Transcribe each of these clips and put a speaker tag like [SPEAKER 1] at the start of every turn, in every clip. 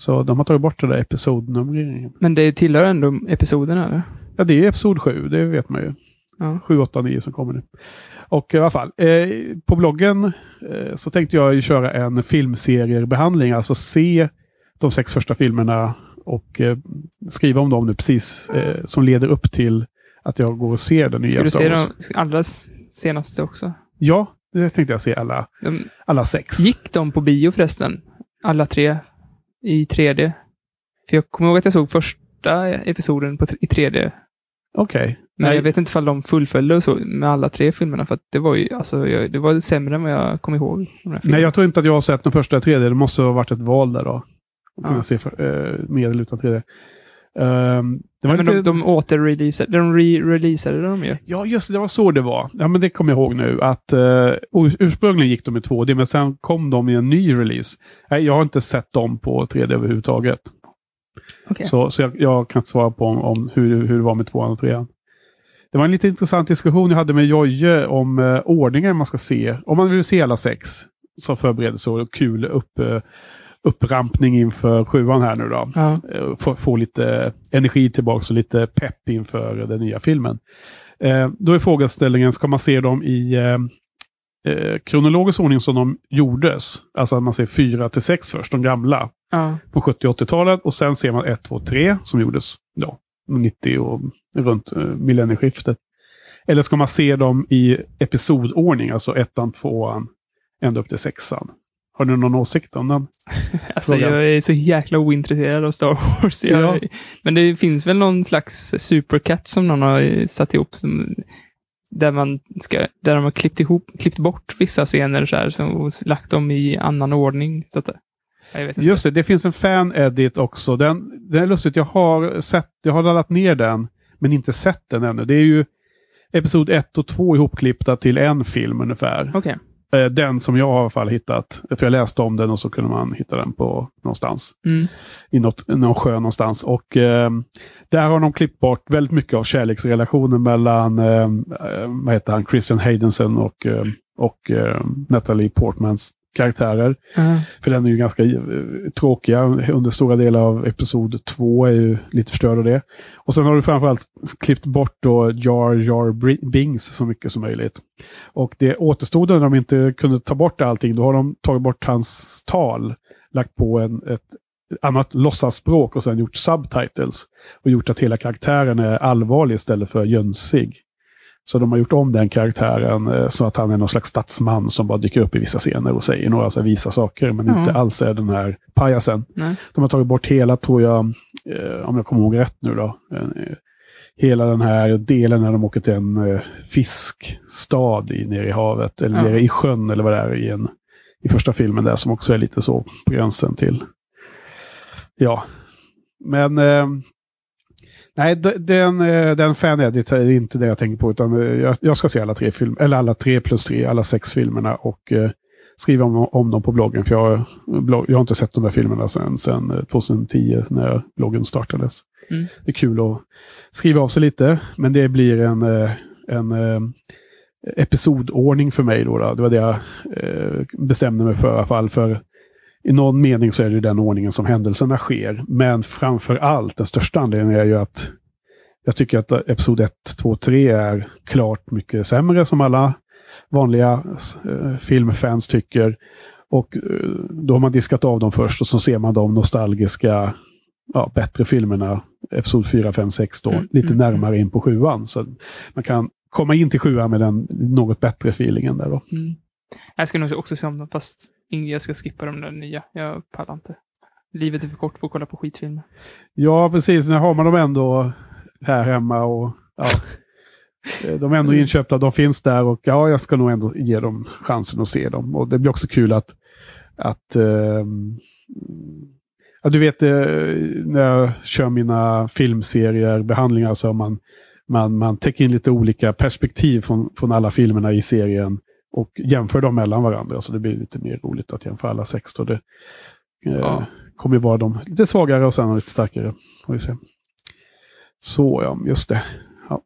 [SPEAKER 1] Så de har tagit bort det där episodnumreringen.
[SPEAKER 2] Men det tillhör ändå episoderna, eller?
[SPEAKER 1] Ja, det är episod 7, det vet man ju.
[SPEAKER 2] Ja.
[SPEAKER 1] 7, 8, 9 som kommer nu. Och i alla fall, eh, på bloggen eh, så tänkte jag köra en filmseriebehandling, alltså se de sex första filmerna och eh, skriva om dem nu precis eh, som leder upp till att jag går och ser den nya
[SPEAKER 2] Ska du se de allra senaste också?
[SPEAKER 1] Ja, det tänkte jag se alla,
[SPEAKER 2] De,
[SPEAKER 1] alla sex.
[SPEAKER 2] gick de på bio förresten? Alla tre? I 3D? För jag kommer ihåg att jag såg första episoden på, i 3D.
[SPEAKER 1] Okej.
[SPEAKER 2] Men
[SPEAKER 1] Nej.
[SPEAKER 2] jag vet inte ifall de fullföljde och så med alla tre filmerna. För det var ju alltså, jag, det var sämre än vad jag kom ihåg.
[SPEAKER 1] Nej, jag tror inte att jag har sett den första 3D. Det måste ha varit ett val där då. Att kunna
[SPEAKER 2] Ja.
[SPEAKER 1] se för, eh, med eller utan 3D. Ehm, det var
[SPEAKER 2] Ja, men
[SPEAKER 1] lite...
[SPEAKER 2] de, de återreleasade, de re-releasade de ju.
[SPEAKER 1] Ja, just det. Var så det var. Ja, men det kommer jag ihåg nu. Att uh, ur- ursprungligen gick de i 2D, men sen kom de i en ny release. Nej, jag har inte sett dem på 3D överhuvudtaget.
[SPEAKER 2] Okej.
[SPEAKER 1] Så, så jag, jag kan inte svara på om, om hur, hur det var med tvåan och trean. Det var en lite intressant diskussion jag hade med Jojje om uh, ordningen man ska se. Om man vill se alla sex som förberedelse och kul upp, uh, upprampning inför sjuan här nu då.
[SPEAKER 2] Ja.
[SPEAKER 1] Eh, få, få lite energi tillbaka och lite pepp inför den nya filmen. Eh, då är frågeställningen, ska man se dem i eh, eh, kronologisk ordning som de gjordes? Alltså att man ser 4 till 6 först, de gamla,
[SPEAKER 2] Ja.
[SPEAKER 1] på 70 och 80-talet. Och sen ser man 1, 2, 3 som gjordes ja, 90 och runt eh, millennieskiftet. Eller ska man se dem i episodordning, alltså ettan, tvåan, ända upp till sexan? Har du någon åsikt om den?
[SPEAKER 2] Alltså,
[SPEAKER 1] Frågan.
[SPEAKER 2] jag är så jäkla ointresserad av Star Wars. Jag,
[SPEAKER 1] Ja.
[SPEAKER 2] Men det finns väl någon slags supercut som någon har satt ihop som, där, man ska, där de har klippt, ihop, klippt bort vissa scener så här, som, och lagt dem i annan ordning. Så att, det- jag vet inte.
[SPEAKER 1] Just det, det finns en fan-edit också. Den, den är lustigt, jag har, sett, jag har laddat ner den, men inte sett den ännu. Det är ju Episod 1 och 2 ihopklippta till en film ungefär.
[SPEAKER 2] Okej.
[SPEAKER 1] Eh, Den som jag har i alla fall hittat. För jag läste om den och så kunde man hitta den på någonstans.
[SPEAKER 2] Mm.
[SPEAKER 1] I något, någon sjö någonstans. Och eh, där har de klippt bort väldigt mycket av kärleksrelationen mellan eh, eh, vad heter han, Christian Haydensen och, eh, och eh, Natalie Portmans karaktärer.
[SPEAKER 2] Ja.
[SPEAKER 1] För den är ju ganska eh, tråkiga. Under stora delar av episod två är ju lite förstörd av det. Och sen har du framförallt klippt bort då Jar Jar Bings så mycket som möjligt. Och det återstod när de inte kunde ta bort allting. Då har de tagit bort hans tal, lagt på en, ett annat låtsasspråk och sen gjort subtitles. Och gjort att hela karaktären är allvarlig istället för jönsig. Så de har gjort om den karaktären eh, så att han är någon slags statsman som bara dyker upp i vissa scener och säger några så visa saker, men
[SPEAKER 2] Ja.
[SPEAKER 1] inte alls är den här pajasen.
[SPEAKER 2] Nej.
[SPEAKER 1] De har tagit bort hela, tror jag, eh, om jag kommer ihåg rätt nu då, eh, hela den här delen när de åker till en fiskstad i, nere i havet, eller
[SPEAKER 2] Ja.
[SPEAKER 1] nere i sjön eller vad det är i, en, i första filmen där, som också är lite så på gränsen till. Ja, men eh, Nej, den, eh, den fan-edit är inte det jag tänker på. Utan eh, jag, jag ska se alla tre filmer, eller alla tre plus tre, alla sex filmerna och eh, skriva om, om dem på bloggen. För jag, blogg, jag har inte sett de där filmerna sedan, sedan eh, 2010 när bloggen startades.
[SPEAKER 2] Mm.
[SPEAKER 1] Det är kul att skriva av sig lite, men det blir en, eh, en episodordning för mig. Då, då. Det var det jag eh, bestämde mig för i alla fall. För i någon mening så är det den ordningen som händelserna sker. Men framför allt, den största anledningen är ju att jag tycker att Episod 1, 2, 3 är klart mycket sämre som alla vanliga eh, filmfans tycker. Och eh, då har man diskat av dem först och så ser man de nostalgiska, ja, bättre filmerna, Episod 4, 5, 6 då,
[SPEAKER 2] Mm,
[SPEAKER 1] lite
[SPEAKER 2] mm,
[SPEAKER 1] närmare in på sjuan. Så man kan komma in till sjuan med den något bättre feelingen där då.
[SPEAKER 2] Mm. Jag ska nog också se om dem, fast jag ska skippa de där nya. Jag pallar inte. Livet är för kort på att kolla på skitfilmer.
[SPEAKER 1] Ja, precis. Nu har man dem ändå här hemma och ja, de är ändå inköpta, de finns där och ja, jag ska nog ändå ge dem chansen att se dem. Och det blir också kul att, att ehm, ja, du vet eh, när jag kör mina filmserier, behandlingar, så man, man, man täcker in lite olika perspektiv från, från alla filmerna i serien och jämför dem mellan varandra. Så det blir lite mer roligt att jämföra alla sex. Då. Det eh,
[SPEAKER 2] Ja.
[SPEAKER 1] kommer ju vara de lite svagare och sen lite starkare. Får vi se. Så ja, just det. Ja.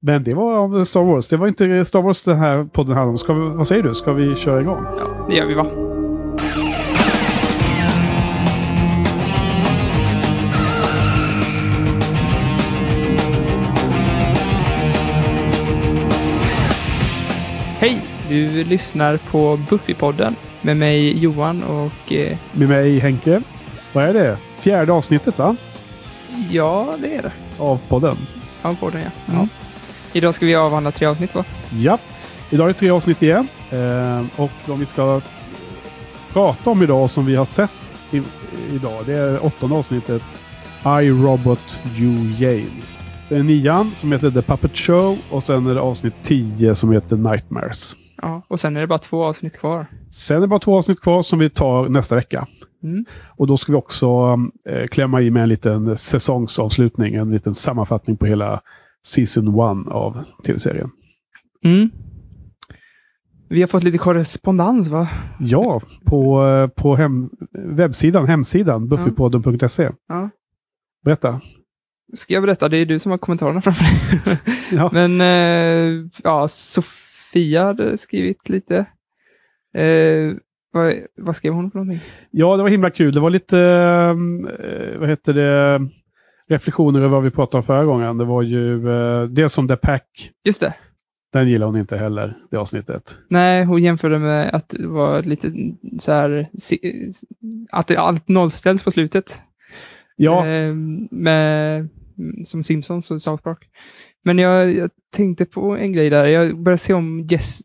[SPEAKER 1] Men det var om Star Wars. Det var inte Star Wars den här podden handlade om. Ska vi, vad säger du? Ska vi köra igång?
[SPEAKER 2] Ja, det gör vi va? Du lyssnar på Buffypodden med mig Johan och eh,
[SPEAKER 1] Med mig Henke. Vad är det? Fjärde avsnittet va?
[SPEAKER 2] ja, det är det.
[SPEAKER 1] Av podden.
[SPEAKER 2] Av podden ja.
[SPEAKER 1] Ja.
[SPEAKER 2] Mm. Idag ska vi avhandla tre avsnitt va?
[SPEAKER 1] Ja. Idag är det tre avsnitt igen. Eh, och de vi ska prata om idag som vi har sett i, idag. Det är åttonde avsnittet. I, Robot, You, Yale. Sen är nian som heter The Puppet Show och sen är det avsnitt 10 som heter Nightmares.
[SPEAKER 2] Ja. Och sen är det bara två avsnitt kvar.
[SPEAKER 1] Sen är det bara två avsnitt kvar som vi tar nästa vecka.
[SPEAKER 2] Mm.
[SPEAKER 1] Och då ska vi också eh, klämma i med en liten säsongsavslutning, en liten sammanfattning på hela Season 1 av tv-serien.
[SPEAKER 2] Mm. Vi har fått lite korrespondens va?
[SPEAKER 1] Ja, på, eh, på hem, webbsidan, hemsidan, buffypodden.se.
[SPEAKER 2] Ja.
[SPEAKER 1] Berätta.
[SPEAKER 2] Ska jag berätta? Det är du som har kommentarerna framför dig.
[SPEAKER 1] Ja.
[SPEAKER 2] Men eh, ja, Sofia hade skrivit lite. Eh, vad, vad skrev hon för någonting?
[SPEAKER 1] ja, det var himla kul. Det var lite, eh, vad heter det, reflektioner över vad vi pratade om förra gången. Det var ju eh, det som The Pack,
[SPEAKER 2] Just det.
[SPEAKER 1] den gillar hon inte heller, det avsnittet.
[SPEAKER 2] Nej, hon jämförde med att det var lite så här, att det, allt nollställs på slutet.
[SPEAKER 1] Ja,
[SPEAKER 2] Eh, med, som Simpsons och South Park. Men jag, jag tänkte på en grej där. Jag började se om Jess,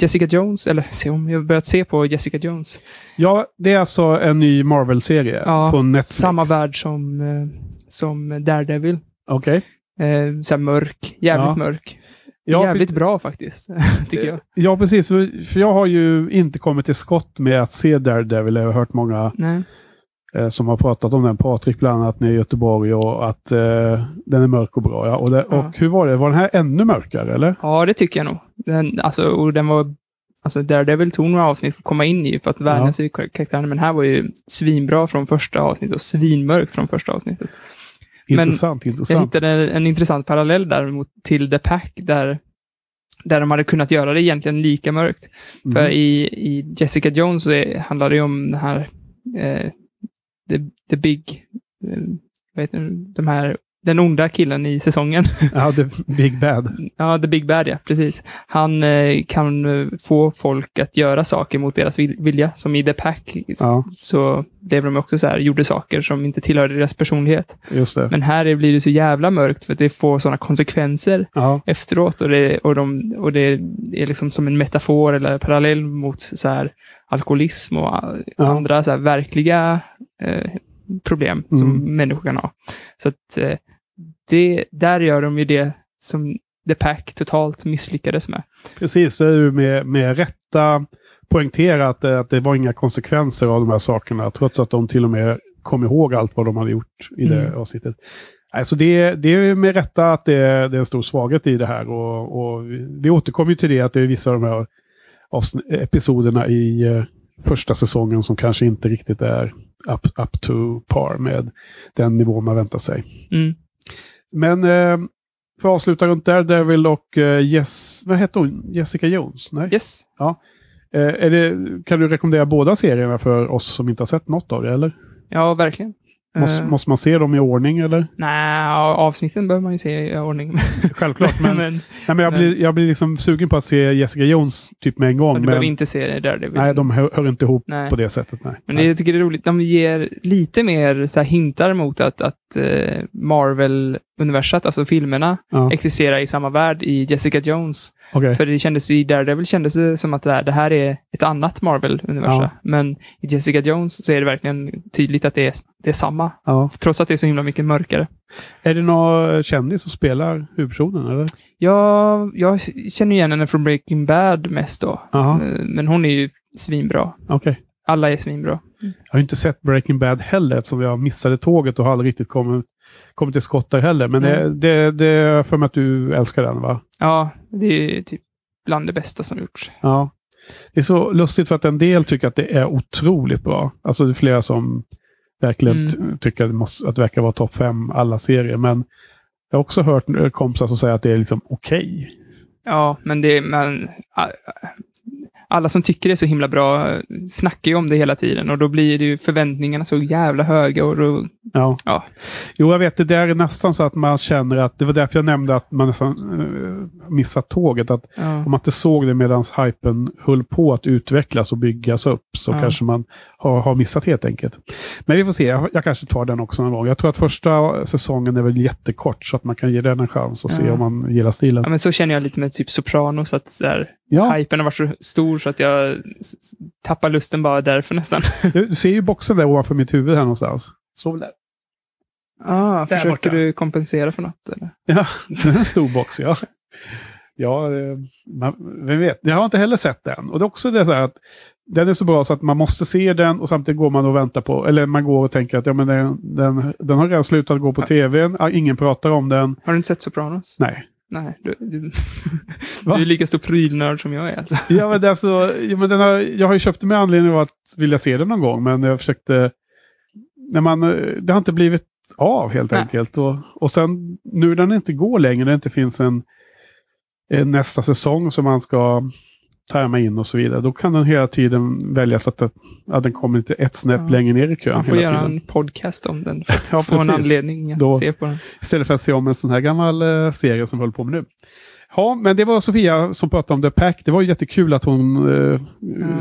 [SPEAKER 2] Jessica Jones, eller se om, jag börjat se på Jessica Jones.
[SPEAKER 1] ja, det är alltså en ny Marvel-serie
[SPEAKER 2] Ja,
[SPEAKER 1] från Netflix.
[SPEAKER 2] Samma värld som, eh, som Daredevil.
[SPEAKER 1] Okej.
[SPEAKER 2] Eh, så mörk, jävligt
[SPEAKER 1] Ja.
[SPEAKER 2] mörk.
[SPEAKER 1] Ja,
[SPEAKER 2] jävligt
[SPEAKER 1] för-
[SPEAKER 2] bra faktiskt, tycker jag.
[SPEAKER 1] Ja, precis. För, för jag har ju inte kommit till skott med att se Daredevil. Jag har hört många
[SPEAKER 2] Nej.
[SPEAKER 1] Eh, som har pratat om den. Patrik bland annat nere i Göteborg och att eh, den är mörk och bra. Ja. Och, det,
[SPEAKER 2] Ja.
[SPEAKER 1] och hur var det? Var den här ännu mörkare eller?
[SPEAKER 2] Ja, det tycker jag nog. Den, alltså, och den var, alltså Daredevil tog några avsnitt för att komma in i, för att sig vid karaktären. Men här var ju svinbra från första avsnittet och svinmörkt från första avsnittet. Men
[SPEAKER 1] Intressant,
[SPEAKER 2] Jag
[SPEAKER 1] intressant.
[SPEAKER 2] hittade en intressant parallell däremot till The Pack, där, där de hade kunnat göra det egentligen lika mörkt.
[SPEAKER 1] Mhm.
[SPEAKER 2] För i, i Jessica Jones så är, handlar det ju om den här, eh, the, the Big, eh, det, de här, den onda killen i säsongen.
[SPEAKER 1] Ja, The Big Bad.
[SPEAKER 2] ja, The Big Bad, ja, precis. Han eh, kan eh, få folk att göra saker mot deras vil- vilja. Som i The Pack
[SPEAKER 1] Ja.
[SPEAKER 2] så blev de också så här, gjorde saker som inte tillhörde deras personlighet.
[SPEAKER 1] Just det.
[SPEAKER 2] Men här är- blir det så jävla mörkt för att det får sådana konsekvenser
[SPEAKER 1] Ja,
[SPEAKER 2] efteråt. Och det, och de, och det är liksom som en metafor eller parallell mot så här, alkoholism och
[SPEAKER 1] Ja.
[SPEAKER 2] andra så här, verkliga problem som
[SPEAKER 1] Mm.
[SPEAKER 2] människor kan ha. Så att eh, det, där gör de ju det som The Pack totalt misslyckades med.
[SPEAKER 1] precis. Det är ju med, med rätta poängterat att det var inga konsekvenser av de här sakerna. Trots att de till och med kom ihåg allt vad de hade gjort i det
[SPEAKER 2] Mm.
[SPEAKER 1] avsnittet. Alltså det, det är med rätta att det, det är en stor svaghet i det här. Och, och vi, återkommer ju till det att det är vissa av de här episoderna i eh, första säsongen som kanske inte riktigt är up, up to par med den nivå man väntar sig.
[SPEAKER 2] Mm.
[SPEAKER 1] Men eh, för att avsluta runt där, Devil och eh, Jess, vad heter hon? Jessica Jones? Nej?
[SPEAKER 2] Yes.
[SPEAKER 1] Eh, är det, kan du rekommendera båda serierna för oss som inte har sett något av det? Eller?
[SPEAKER 2] Ja, verkligen.
[SPEAKER 1] Måste,
[SPEAKER 2] Eh,
[SPEAKER 1] måste man se dem i ordning? Eller?
[SPEAKER 2] Nej, avsnitten behöver man ju se i ordning.
[SPEAKER 1] Självklart, men,
[SPEAKER 2] men,
[SPEAKER 1] nej, men jag, blir, jag blir liksom sugen på att se Jessica Jones typ med en gång.
[SPEAKER 2] du
[SPEAKER 1] Men,
[SPEAKER 2] behöver inte se det där. Det
[SPEAKER 1] nej, de hör, hör inte ihop
[SPEAKER 2] Nej.
[SPEAKER 1] på det sättet. Nej.
[SPEAKER 2] Men det, jag tycker det är roligt, de ger lite mer så hintar mot att, att eh, Marvel-universat, alltså filmerna,
[SPEAKER 1] Ja,
[SPEAKER 2] existerar i samma värld i Jessica Jones.
[SPEAKER 1] okej.
[SPEAKER 2] För det kändes i Daredevil kändes det som att det här, det här är ett annat Marvel-universum.
[SPEAKER 1] Ja.
[SPEAKER 2] Men i Jessica Jones så är det verkligen tydligt att det är, det är samma.
[SPEAKER 1] Ja.
[SPEAKER 2] Trots att det är så himla mycket mörkare.
[SPEAKER 1] Är det någon kändis som spelar huvudpersonen? Eller?
[SPEAKER 2] Jag, jag känner igen henne från Breaking Bad mest då.
[SPEAKER 1] Jaha,
[SPEAKER 2] Eh, Men hon är ju svinbra.
[SPEAKER 1] okej.
[SPEAKER 2] Alla är svinbra.
[SPEAKER 1] Jag har inte sett Breaking Bad heller eftersom jag missade tåget och har aldrig riktigt kommit, kommit till skott där heller. Men det,
[SPEAKER 2] Mm.
[SPEAKER 1] det, det är för mig att du älskar den va?
[SPEAKER 2] Ja, det är typ bland det bästa som gjorts.
[SPEAKER 1] Ja. Det är så lustigt för att en del tycker att det är otroligt bra. Alltså det är flera som verkligen
[SPEAKER 2] Mm.
[SPEAKER 1] tycker att det, måste, att det verkar vara topp fem alla serier. Men jag har också hört kompisar som säger att det är liksom okej.
[SPEAKER 2] Ja, men det men, alla som tycker det är så himla bra eh, snackar ju om det hela tiden och då blir det ju förväntningarna så jävla höga och då,
[SPEAKER 1] Ja.
[SPEAKER 2] ja.
[SPEAKER 1] Jo, jag vet. Det där är nästan så att man känner att, det var därför jag nämnde att man nästan uh, missat tåget. Att
[SPEAKER 2] ja.
[SPEAKER 1] om man inte såg det medan hypen höll på att utvecklas och byggas upp så
[SPEAKER 2] Ja.
[SPEAKER 1] kanske man har, har missat helt enkelt. Men vi får se, jag, jag kanske tar den också någon gång. Jag tror att första säsongen är väl jättekort så att man kan ge den en chans och se
[SPEAKER 2] Ja.
[SPEAKER 1] om man gillar stilen.
[SPEAKER 2] ja, men så känner jag lite med typ Sopranos, att så här,
[SPEAKER 1] Ja,
[SPEAKER 2] hypen har varit så stor så att jag tappar lusten bara därför nästan.
[SPEAKER 1] du, ser ju boxen där ovanför mitt huvud här någonstans. Så där.
[SPEAKER 2] Ah, försöker
[SPEAKER 1] borta.
[SPEAKER 2] du kompensera för något? Eller?
[SPEAKER 1] Ja, det är en stor box, ja. Ja, eh, man, vem vet. Jag har inte heller sett den. Och det är också det så här att den är så bra så att man måste se den och samtidigt går man och väntar på, eller man går och tänker att ja, men den, den, den har redan slutat gå på
[SPEAKER 2] Ja.
[SPEAKER 1] tv, ingen pratar om den.
[SPEAKER 2] Har du inte sett Sopranos?
[SPEAKER 1] Nej.
[SPEAKER 2] Nej, du, du, du är lika stor prylnörd som jag är. Alltså.
[SPEAKER 1] Ja, men alltså, ja, men den har, jag har ju köpt den med anledning av att vilja se den någon gång, men jag försökte... När man, det har inte blivit av helt
[SPEAKER 2] Nej.
[SPEAKER 1] enkelt. Och, och sen nu när den inte går längre, det inte finns en, en nästa säsong som man ska tarma in och så vidare, då kan den hela tiden väljas att, det- att den kommer inte ett snäpp
[SPEAKER 2] Ja.
[SPEAKER 1] längre ner i kön
[SPEAKER 2] Man får göra
[SPEAKER 1] tiden.
[SPEAKER 2] en podcast om den för att
[SPEAKER 1] Ja,
[SPEAKER 2] få en anledning att
[SPEAKER 1] Då-
[SPEAKER 2] se på den.
[SPEAKER 1] Istället för att se om en sån här gammal eh, serie som vi håller på med nu. Ja, men det var Sofia som pratade om The Pack. Det var ju jättekul att hon eh,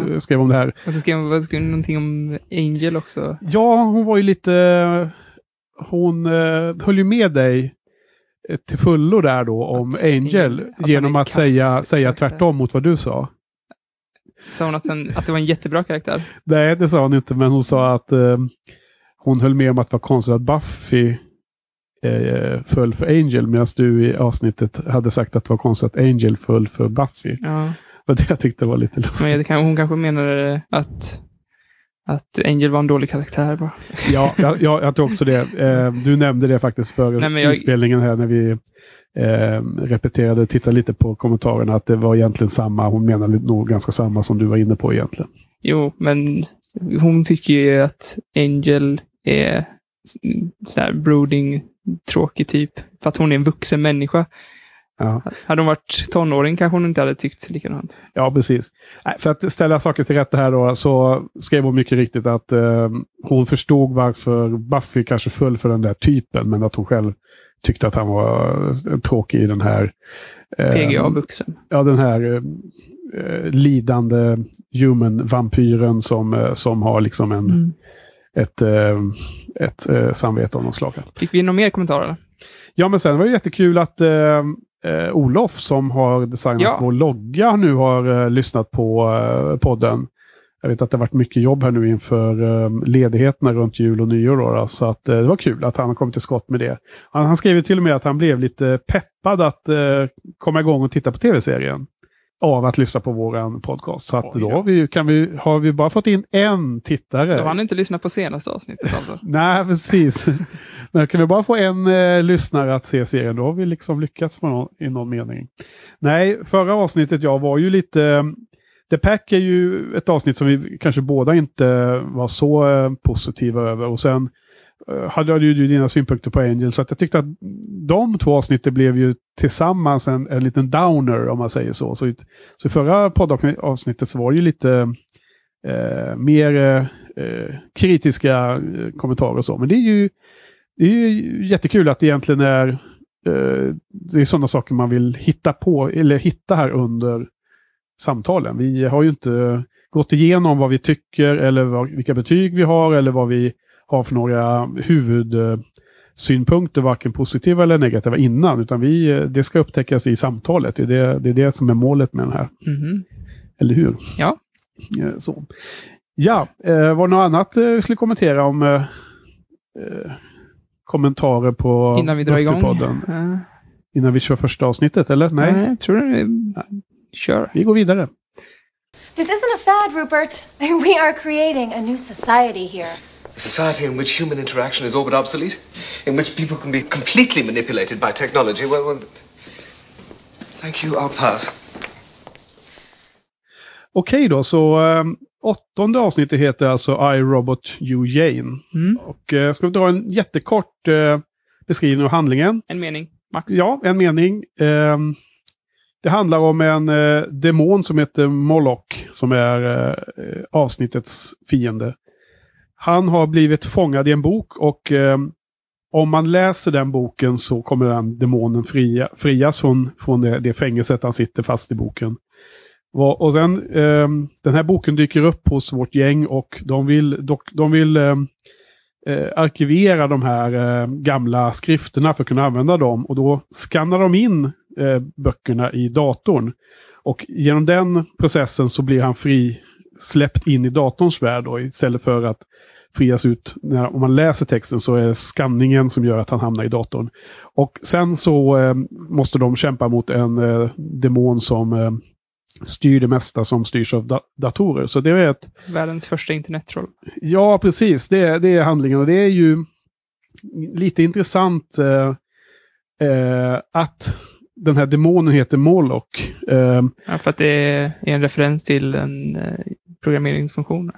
[SPEAKER 2] Ja.
[SPEAKER 1] skrev om det här.
[SPEAKER 2] Och så skrev hon skrev någonting om Angel också.
[SPEAKER 1] Ja, hon var ju lite... Hon eh, höll ju med dig till fullo där då om
[SPEAKER 2] Att
[SPEAKER 1] Angel
[SPEAKER 2] att
[SPEAKER 1] genom att
[SPEAKER 2] kass
[SPEAKER 1] säga, säga tvärtom mot vad du sa.
[SPEAKER 2] Sa hon att, den, att det var en jättebra karaktär?
[SPEAKER 1] Nej, det sa hon inte, men hon sa att eh, hon höll med om att det var konstigt att Buffy eh, föll för Angel, medan du i avsnittet hade sagt att det var konstigt att Angel föll för Buffy.
[SPEAKER 2] Ja.
[SPEAKER 1] Och det jag tyckte var lite lustigt.
[SPEAKER 2] Men det kan, hon kanske menade att, att Angel var en dålig karaktär bara.
[SPEAKER 1] Ja, jag, jag, jag tror också det. Eh, du nämnde det faktiskt för
[SPEAKER 2] Nej, jag-
[SPEAKER 1] inspelningen här när vi eh, repeterade, tittade lite på kommentarerna, att det var egentligen samma. Hon menade nog ganska samma som du var inne på egentligen.
[SPEAKER 2] Jo, men hon tycker ju att Angel är så här brooding, tråkig typ. För att hon är en vuxen människa.
[SPEAKER 1] Ja,
[SPEAKER 2] Hade hon varit tonåring kanske hon inte hade tyckt likadant.
[SPEAKER 1] ja precis. För att ställa saker till rätta här då, så skrev hon mycket riktigt att eh, hon förstod varför Buffy kanske föll för den där typen, men att hon själv tyckte att han var eh, tråkig i den här eh,
[SPEAKER 2] PGA-vuxen.
[SPEAKER 1] ja, den här eh, lidande human-vampyren som, eh, som har liksom en,
[SPEAKER 2] Mm.
[SPEAKER 1] ett, eh, ett eh, samvete av något slag.
[SPEAKER 2] Fick vi några mer kommentarer?
[SPEAKER 1] Ja, men sen var det jättekul att eh, eh, Olof som har designat
[SPEAKER 2] Ja.
[SPEAKER 1] vår logga nu har eh, lyssnat på eh, podden. Jag vet att det har varit mycket jobb här nu inför eh, ledigheterna runt jul och nyår. Då, då, så att, eh, det var kul att han har kommit till skott med det. Han, han skrev till och med att han blev lite peppad att eh, komma igång och titta på tv-serien. Av att lyssna på våran podcast. Så att
[SPEAKER 2] Oj,
[SPEAKER 1] då
[SPEAKER 2] ja.
[SPEAKER 1] har vi, kan vi, har vi bara fått in en tittare.
[SPEAKER 2] Då har han inte lyssnat på senaste avsnittet alltså.
[SPEAKER 1] Nej, precis. Men kan vi bara få en eh, lyssnare att se serien, då har vi liksom lyckats med någon, i någon mening. Nej, förra avsnittet jag var ju lite... The Pack är ju ett avsnitt som vi kanske båda inte var så eh, positiva över. Och sen eh, hade du ju dina synpunkter på Angel, så att jag tyckte att de två avsnitten blev ju tillsammans en, en liten downer, om man säger så. Så, i- så förra poddavsnittet så var det ju lite eh, mer eh, eh, kritiska eh, kommentarer och så. Men det är ju, det är ju jättekul att det egentligen är, eh, det är sådana saker man vill hitta på, eller hitta här under samtalen. Vi har ju inte gått igenom vad vi tycker eller vad, vilka betyg vi har eller vad vi har för några huvudsynpunkter, varken positiva eller negativa innan, utan vi, det ska upptäckas i samtalet. Det är det, det är det som är målet med den här.
[SPEAKER 2] Mhm.
[SPEAKER 1] Eller hur?
[SPEAKER 2] Ja.
[SPEAKER 1] Eh, Så. Ja, eh, var det något annat eh, vi skulle kommentera om kommentarer på
[SPEAKER 2] Innan vi drar igång.
[SPEAKER 1] Buffy-podden?
[SPEAKER 2] Ja.
[SPEAKER 1] Innan vi kör första avsnittet, eller? Nej,
[SPEAKER 2] Nej, jag tror det. Kör.
[SPEAKER 1] vi går vidare.
[SPEAKER 3] This isn't a fad, Rupert. We are creating a new society here.
[SPEAKER 4] A society in which human interaction is all but obsolete, in which people can be completely manipulated by technology. Well, well thank you. I'll pass.
[SPEAKER 1] Okej då, så eh, åttonde avsnittet heter alltså I, Robot, You, Jane.
[SPEAKER 2] Mm.
[SPEAKER 1] Och eh, ska vi dra en jättekort eh, beskrivning av handlingen.
[SPEAKER 2] En mening, max.
[SPEAKER 1] Ja, en mening. Ehm, det handlar om en eh, demon som heter Moloch, som är eh, avsnittets fiende. Han har blivit fångad i en bok och eh, om man läser den boken så kommer den demonen fria, frias från, från det, det fängelset han sitter fast i boken. Och, sen, eh, den här boken dyker upp hos vårt gäng och de vill, dock, de vill eh, eh, arkivera de här eh, gamla skrifterna för att kunna använda dem. Och då skannar de in eh, böckerna i datorn. Och genom den processen så blir han fri släppt in i datorns värld då, istället för att frias ut. När, om man läser texten så är det skanningen som gör att han hamnar i datorn. Och sen så eh, måste de kämpa mot en eh, demon som eh, styr det mesta som styrs av da datorer. Så det är ett...
[SPEAKER 2] Världens första internettroll.
[SPEAKER 1] Ja, precis. Det, det är handlingen. Och det är ju lite intressant eh, eh, att den här demonen heter Moloch. Eh,
[SPEAKER 2] Ja, för att det är en referens till en eh, programmeringsfunktion.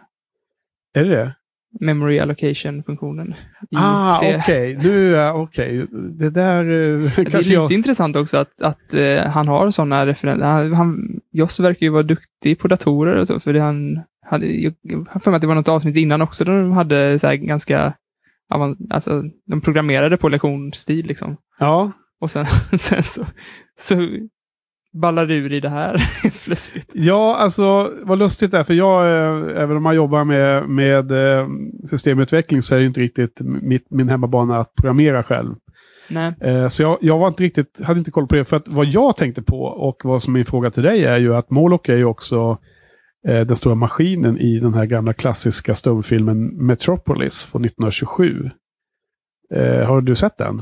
[SPEAKER 1] är det det?
[SPEAKER 2] Memory allocation-funktionen.
[SPEAKER 1] Ah, okej. Nu, är- okej. Det där eh,
[SPEAKER 2] Det är lite
[SPEAKER 1] jag...
[SPEAKER 2] intressant också att, att eh, han har sådana referenser. Han, han, Joss verkar ju vara duktig på datorer och så, för det han hade, jag har för mig att det var något avsnitt innan också där de hade så här ganska, alltså de programmerade på lektionsstil liksom.
[SPEAKER 1] Ja,
[SPEAKER 2] Och sen, sen så, så ballar ur i det här plötsligt.
[SPEAKER 1] Ja, alltså vad lustigt det är, för jag, eh, även om man jobbar med, med eh, systemutveckling så är det inte riktigt mitt, min hemmabana att programmera själv.
[SPEAKER 2] Nej,
[SPEAKER 1] Eh, så jag, jag var inte riktigt, hade inte koll på det, för att vad jag tänkte på och vad som är min fråga till dig är ju att Moloch är ju också den stora maskinen i den här gamla klassiska stumfilmen Metropolis från 1927. Eh, har du sett den?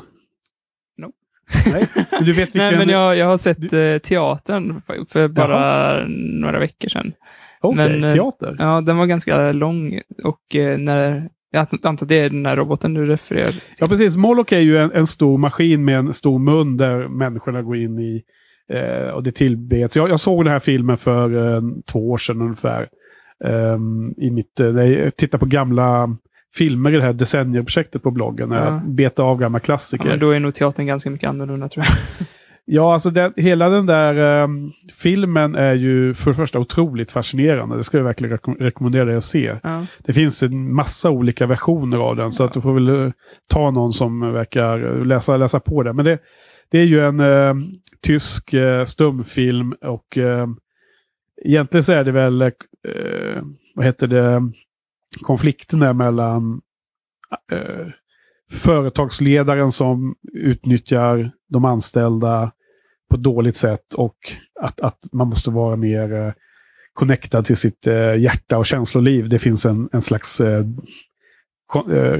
[SPEAKER 1] Nej, Men du vet vilken...
[SPEAKER 2] Nej men jag, jag har sett eh, teatern för- bara några veckor sedan.
[SPEAKER 1] Okej,
[SPEAKER 2] men, eh,
[SPEAKER 1] teater.
[SPEAKER 2] Ja, den var ganska lång och eh, när, jag antar att det är den här roboten du refererar till.
[SPEAKER 1] Ja, precis. Moloch är ju en, en stor maskin med en stor mun där människorna går in i eh, och det tillbeds. Jag, jag såg den här filmen för eh, två år sedan ungefär. Ehm, i mitt, eh, jag tittade på gamla filmer i det här decennierprojektet på bloggen. När
[SPEAKER 2] Ja.
[SPEAKER 1] jag betade av gamla
[SPEAKER 2] Ja,
[SPEAKER 1] klassiker. Ja,
[SPEAKER 2] då är nog teatern ganska mycket annorlunda tror jag.
[SPEAKER 1] alltså den, hela den där ehm, filmen är ju för det första otroligt fascinerande. Det skulle jag verkligen rekom- rekommendera dig att se.
[SPEAKER 2] Ja.
[SPEAKER 1] Det finns en massa olika versioner av den, så att du får väl eh, ta någon som verkar eh, läsa, läsa på det. Men det, det är ju en eh, tysk eh, stumfilm och eh, egentligen så är det väl, vad heter det, konflikten där mellan eh, företagsledaren som utnyttjar de anställda på ett dåligt sätt och att, att man måste vara mer eh, connectad till sitt eh, hjärta och känsloliv. Det finns en, en slags eh, eh,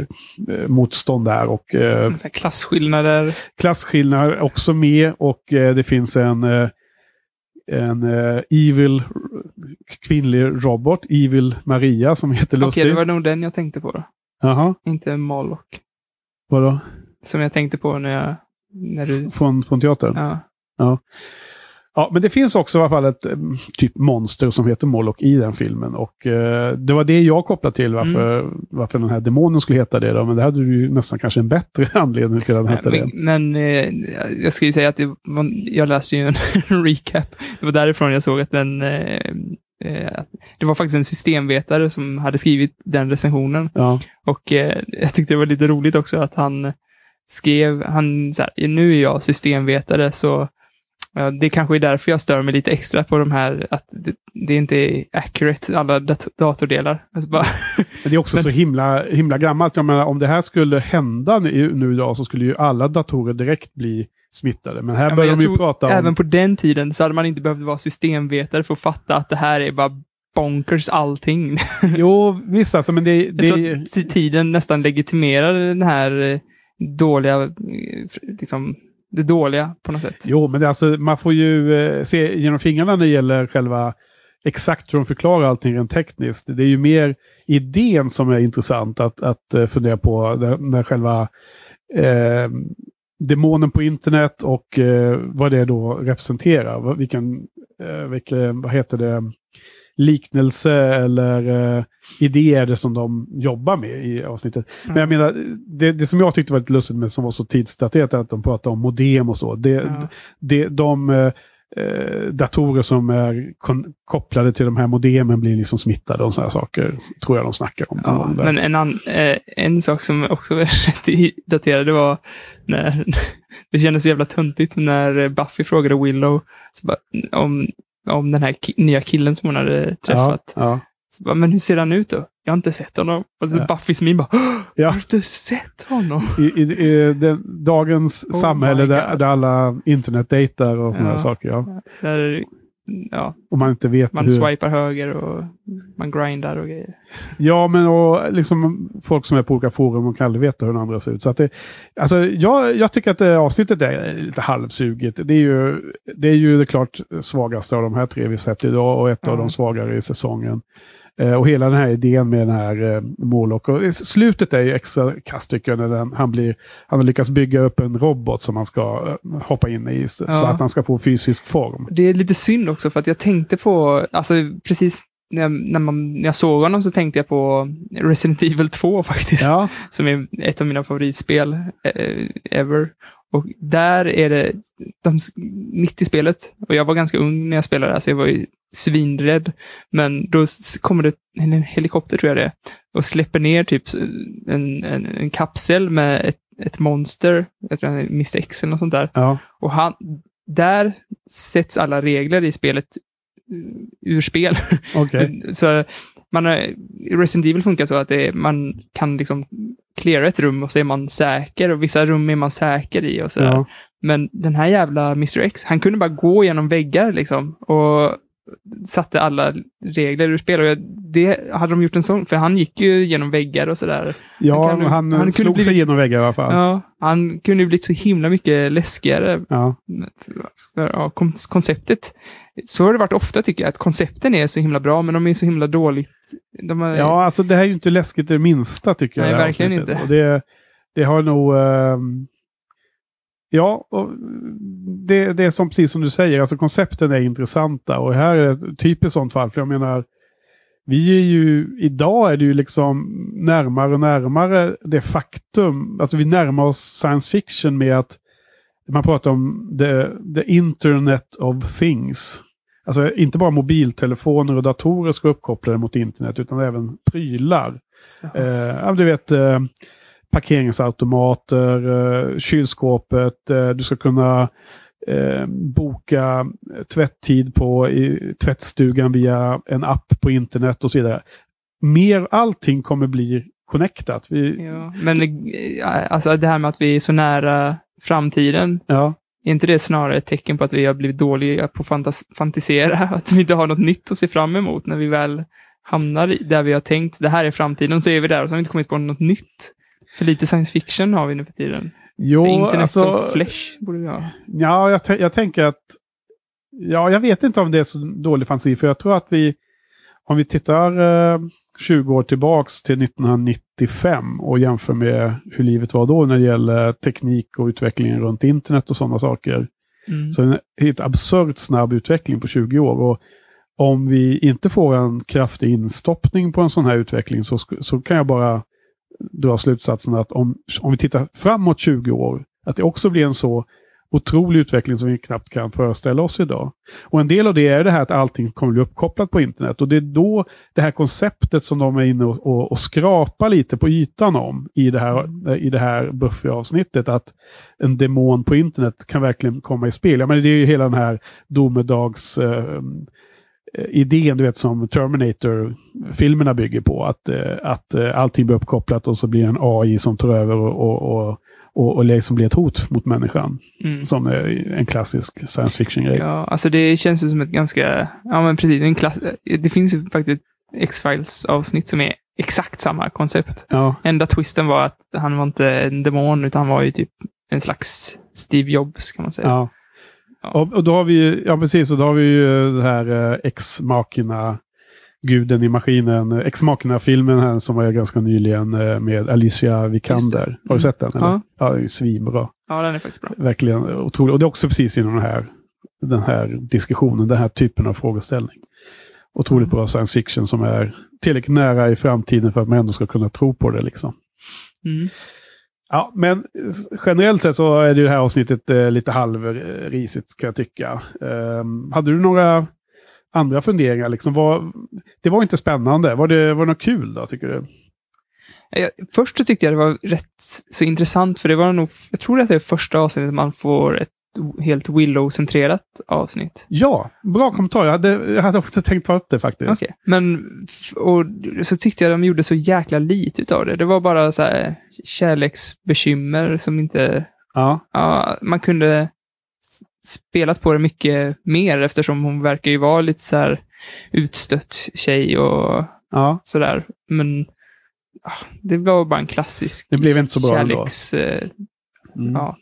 [SPEAKER 1] eh, motstånd där och eh,
[SPEAKER 2] Klasskillnader.
[SPEAKER 1] klasskillnader också med och eh, det finns en, eh, en eh, evil kvinnlig robot, Evil Maria, som heter
[SPEAKER 2] Okej,
[SPEAKER 1] lustigt.
[SPEAKER 2] det var nog den jag tänkte på då.
[SPEAKER 1] Jaha,
[SPEAKER 2] Inte Moloch.
[SPEAKER 1] vadå?
[SPEAKER 2] Som jag tänkte på när jag... När du...
[SPEAKER 1] Från, från teatern?
[SPEAKER 2] Ja.
[SPEAKER 1] Ja, men det finns också i alla fall ett mm, typ monster som heter Moloch i den filmen. Och eh, det var det jag kopplade till varför, varför den här demonen skulle heta det. Då. Men det hade du ju nästan kanske en bättre anledning till att den hette det.
[SPEAKER 2] Men, men eh, jag ska ju säga att det var, jag läste ju en recap. Det var därifrån jag såg att den... Eh, eh, det var faktiskt en systemvetare som hade skrivit den recensionen.
[SPEAKER 1] Ja,
[SPEAKER 2] Och eh, jag tyckte det var lite roligt också att han skrev, han så här, nu är jag systemvetare så ja, det kanske är därför jag stör mig lite extra på de här, att det, det inte är accurate, alla dat datordelar. Alltså bara,
[SPEAKER 1] men det är också
[SPEAKER 2] Men-
[SPEAKER 1] så himla, himla gammalt. Jag menar, om det här skulle hända nu, nu idag så skulle ju alla datorer direkt bli smittade. Men här
[SPEAKER 2] Ja,
[SPEAKER 1] börjar
[SPEAKER 2] jag
[SPEAKER 1] de ju prata om...
[SPEAKER 2] även på den tiden så hade man inte behövt vara systemvetare för att fatta att det här är bara bonkers allting.
[SPEAKER 1] Jo, visst alltså, men det...
[SPEAKER 2] Jag
[SPEAKER 1] det
[SPEAKER 2] tror att tiden nästan legitimerar den här eh, dåliga, eh, liksom, det dåliga på något sätt.
[SPEAKER 1] Jo, men det, alltså, man får ju eh, se genom fingrarna när det gäller själva exakt hur de förklarar allting rent tekniskt. Det är ju mer idén som är intressant att, att eh, fundera på. När, när själva eh, demonen på internet och eh, vad det då representerar. Vilken, eh, vilken, vad heter det, liknelse eller eh, idé är det som de jobbar med i avsnittet. Men jag menar, det, det som jag tyckte var lite lustigt med som var så tidsdaterat är att de pratar om modem och så. Det,
[SPEAKER 2] Ja.
[SPEAKER 1] det, de, eh, eh, datorer som är kopplade till de här modemen blir liksom smittade och sådana saker. Tror jag de snackar om.
[SPEAKER 2] Ja, men en, eh, en sak som också var rätt daterad var när det kändes så jävla töntigt när Buffy frågade Willow bara, om, om den här ki nya killen som hon hade träffat.
[SPEAKER 1] Ja, ja.
[SPEAKER 2] Bara, men hur ser han ut då? Jag har inte sett honom. Och så ja. Buffys min bara, ja. har du inte sett honom?
[SPEAKER 1] I, i, i den, dagens oh samhälle där, där, alla internetdejtar och sådana ja. saker. Ja.
[SPEAKER 2] Där, ja.
[SPEAKER 1] Och man inte vet
[SPEAKER 2] Man
[SPEAKER 1] hur...
[SPEAKER 2] swipar höger och man grindar och grejer.
[SPEAKER 1] Ja, men och liksom folk som är på olika forum och kan aldrig veta hur den andra ser ut. Så att det, alltså, jag, jag tycker att det avsnittet är lite halvsuget. Det är ju det, är ju det klart svagaste av de här tre vi sett idag och ett ja. av de svagare i säsongen. Eh, och hela den här idén med den här eh, Morlock. Och slutet är ju extra kast tycker jag, när den, han, blir, han har lyckats bygga upp en robot som man ska eh, hoppa in i. Så ja. att han ska få fysisk form.
[SPEAKER 2] Det är lite synd också för att jag tänkte på, alltså precis när jag, när, man, när jag såg honom så tänkte jag på Resident Evil 2 faktiskt. Ja. Som är ett av mina favoritspel eh, ever. Och där är det, de, mitt i spelet, och jag var ganska ung när jag spelade, så jag var ju svinrädd. Men då kommer det en helikopter, tror jag det är, och släpper ner typ en, en, en kapsel med ett, ett monster, jag tror det är Mr X eller något sånt där.
[SPEAKER 1] Ja.
[SPEAKER 2] Och han, där sätts alla regler i spelet ur spel.
[SPEAKER 1] Okay.
[SPEAKER 2] så man, Resident Evil funkar så att det, man kan liksom cleara ett rum och så är man säker och vissa rum är man säker i och sådär. Ja. Men den här jävla Mr X, han kunde bara gå genom väggar liksom och satte alla regler ur spel. Och det hade de gjort en sån, för han gick ju genom väggar och sådär.
[SPEAKER 1] Ja, han, kan, han, han slog sig genom väggar i alla fall.
[SPEAKER 2] Ja, han kunde ju blivit så himla mycket läskigare.
[SPEAKER 1] Ja.
[SPEAKER 2] För, för ja, konceptet, så har det varit ofta tycker jag, att koncepten är så himla bra, men de är så himla dåligt. Är...
[SPEAKER 1] Ja, alltså det här är ju inte läskigt det minsta tycker
[SPEAKER 2] jag.
[SPEAKER 1] Nej,
[SPEAKER 2] verkligen inte.
[SPEAKER 1] Och det, det har nog... Uh, Ja, och det, det är som, precis som du säger, alltså koncepten är intressanta och här är ett typiskt sånt fall. För jag menar, vi är ju, idag är det ju liksom närmare och närmare det faktum, alltså vi närmar oss science fiction med att man pratar om the, the internet of things. Alltså inte bara mobiltelefoner och datorer ska uppkopplade mot internet utan även prylar. Eh, du vet, eh, parkeringsautomater, eh, kylskåpet, eh, du ska kunna eh, boka tvätttid på i tvättstugan via en app på internet och så vidare. Mer, allting kommer bli connectat. Vi...
[SPEAKER 2] Ja, men alltså det här med att vi är så nära framtiden.
[SPEAKER 1] Ja.
[SPEAKER 2] Är inte det snarare ett tecken på att vi har blivit dåliga på att fantisera? Att vi inte har något nytt att se fram emot när vi väl hamnar där vi har tänkt, det här är framtiden, så är vi där och så har vi inte kommit på något nytt. För lite science fiction har vi nu för tiden.
[SPEAKER 1] Jo, för
[SPEAKER 2] Internet
[SPEAKER 1] alltså,
[SPEAKER 2] of Flesh borde vi ha.
[SPEAKER 1] Ja, jag, jag tänker att... Ja, jag vet inte om det är så dålig fantasi, för jag tror att vi... Om vi tittar eh, 20 år tillbaks till 1995 och jämför med hur livet var då när det gäller teknik och utvecklingen runt internet och sådana saker.
[SPEAKER 2] Mm.
[SPEAKER 1] Så en helt absurt snabb utveckling på 20 år. Och om vi inte får en kraftig instoppning på en sån här utveckling så, så kan jag bara dra slutsatsen att om, om vi tittar framåt 20 år, att det också blir en så otrolig utveckling som vi knappt kan föreställa oss idag. Och en del av det är det här att allting kommer bli uppkopplat på internet. Och det är då det här konceptet som de är inne och, och, och skrapar lite på ytan om i det här, i det här Buffy-avsnittet. Att en demon på internet kan verkligen komma i spel. Ja, men det är ju hela den här domedags... Eh, Eh, idén du vet, som Terminator-filmerna bygger på. Att, eh, att eh, allting blir uppkopplat och så blir det en AI som tar över och, och, och, och liksom blir ett hot mot människan.
[SPEAKER 2] Mm.
[SPEAKER 1] Som en klassisk science fiction-grej.
[SPEAKER 2] Ja, alltså det känns ju som ett ganska, ja men precis, en klass, det finns ju faktiskt X-Files avsnitt som är exakt samma koncept.
[SPEAKER 1] Ja.
[SPEAKER 2] Enda twisten var att han var inte en demon, utan han var ju typ en slags Steve Jobs kan man säga.
[SPEAKER 1] Ja. Och, och, då har vi ja precis, och då har vi ju det här eh, Ex-Machina, guden i maskinen, Ex-Machina-filmen här som var ganska nyligen eh, med Alicia Vikander. Mm. Har du sett den? Eller?
[SPEAKER 2] Ja.
[SPEAKER 1] ja, det är svinbra.
[SPEAKER 2] Ja, den är faktiskt bra.
[SPEAKER 1] Verkligen otroligt. Och det är också precis inom den här, den här diskussionen, den här typen av frågeställning. Otroligt bra science fiction som är tillräckligt nära i framtiden för att man ändå ska kunna tro på det. liksom.
[SPEAKER 2] Mm.
[SPEAKER 1] Ja, men generellt sett så är det här avsnittet eh, lite halvrisigt kan jag tycka. Um, hade du några andra funderingar? Liksom, var, det var inte spännande. Var det, var det något kul då, tycker du?
[SPEAKER 2] Jag, först så tyckte jag det var rätt så intressant, för det var nog, jag tror att det är första avsnittet man får ett helt Willow-centrerat avsnitt.
[SPEAKER 1] Ja, bra kommentar. Jag hade, jag hade också tänkt ta upp det faktiskt.
[SPEAKER 2] Okay. Men och så tyckte jag de gjorde så jäkla lite av det. Det var bara så här kärleksbekymmer som inte...
[SPEAKER 1] Ja.
[SPEAKER 2] ja. Man kunde spelat på det mycket mer eftersom hon verkar ju vara lite så här utstött tjej och
[SPEAKER 1] ja.
[SPEAKER 2] sådär. Men det var bara en klassisk
[SPEAKER 1] Det blev inte så bra
[SPEAKER 2] kärleks...
[SPEAKER 1] ändå.
[SPEAKER 2] Eh, mm. Ja.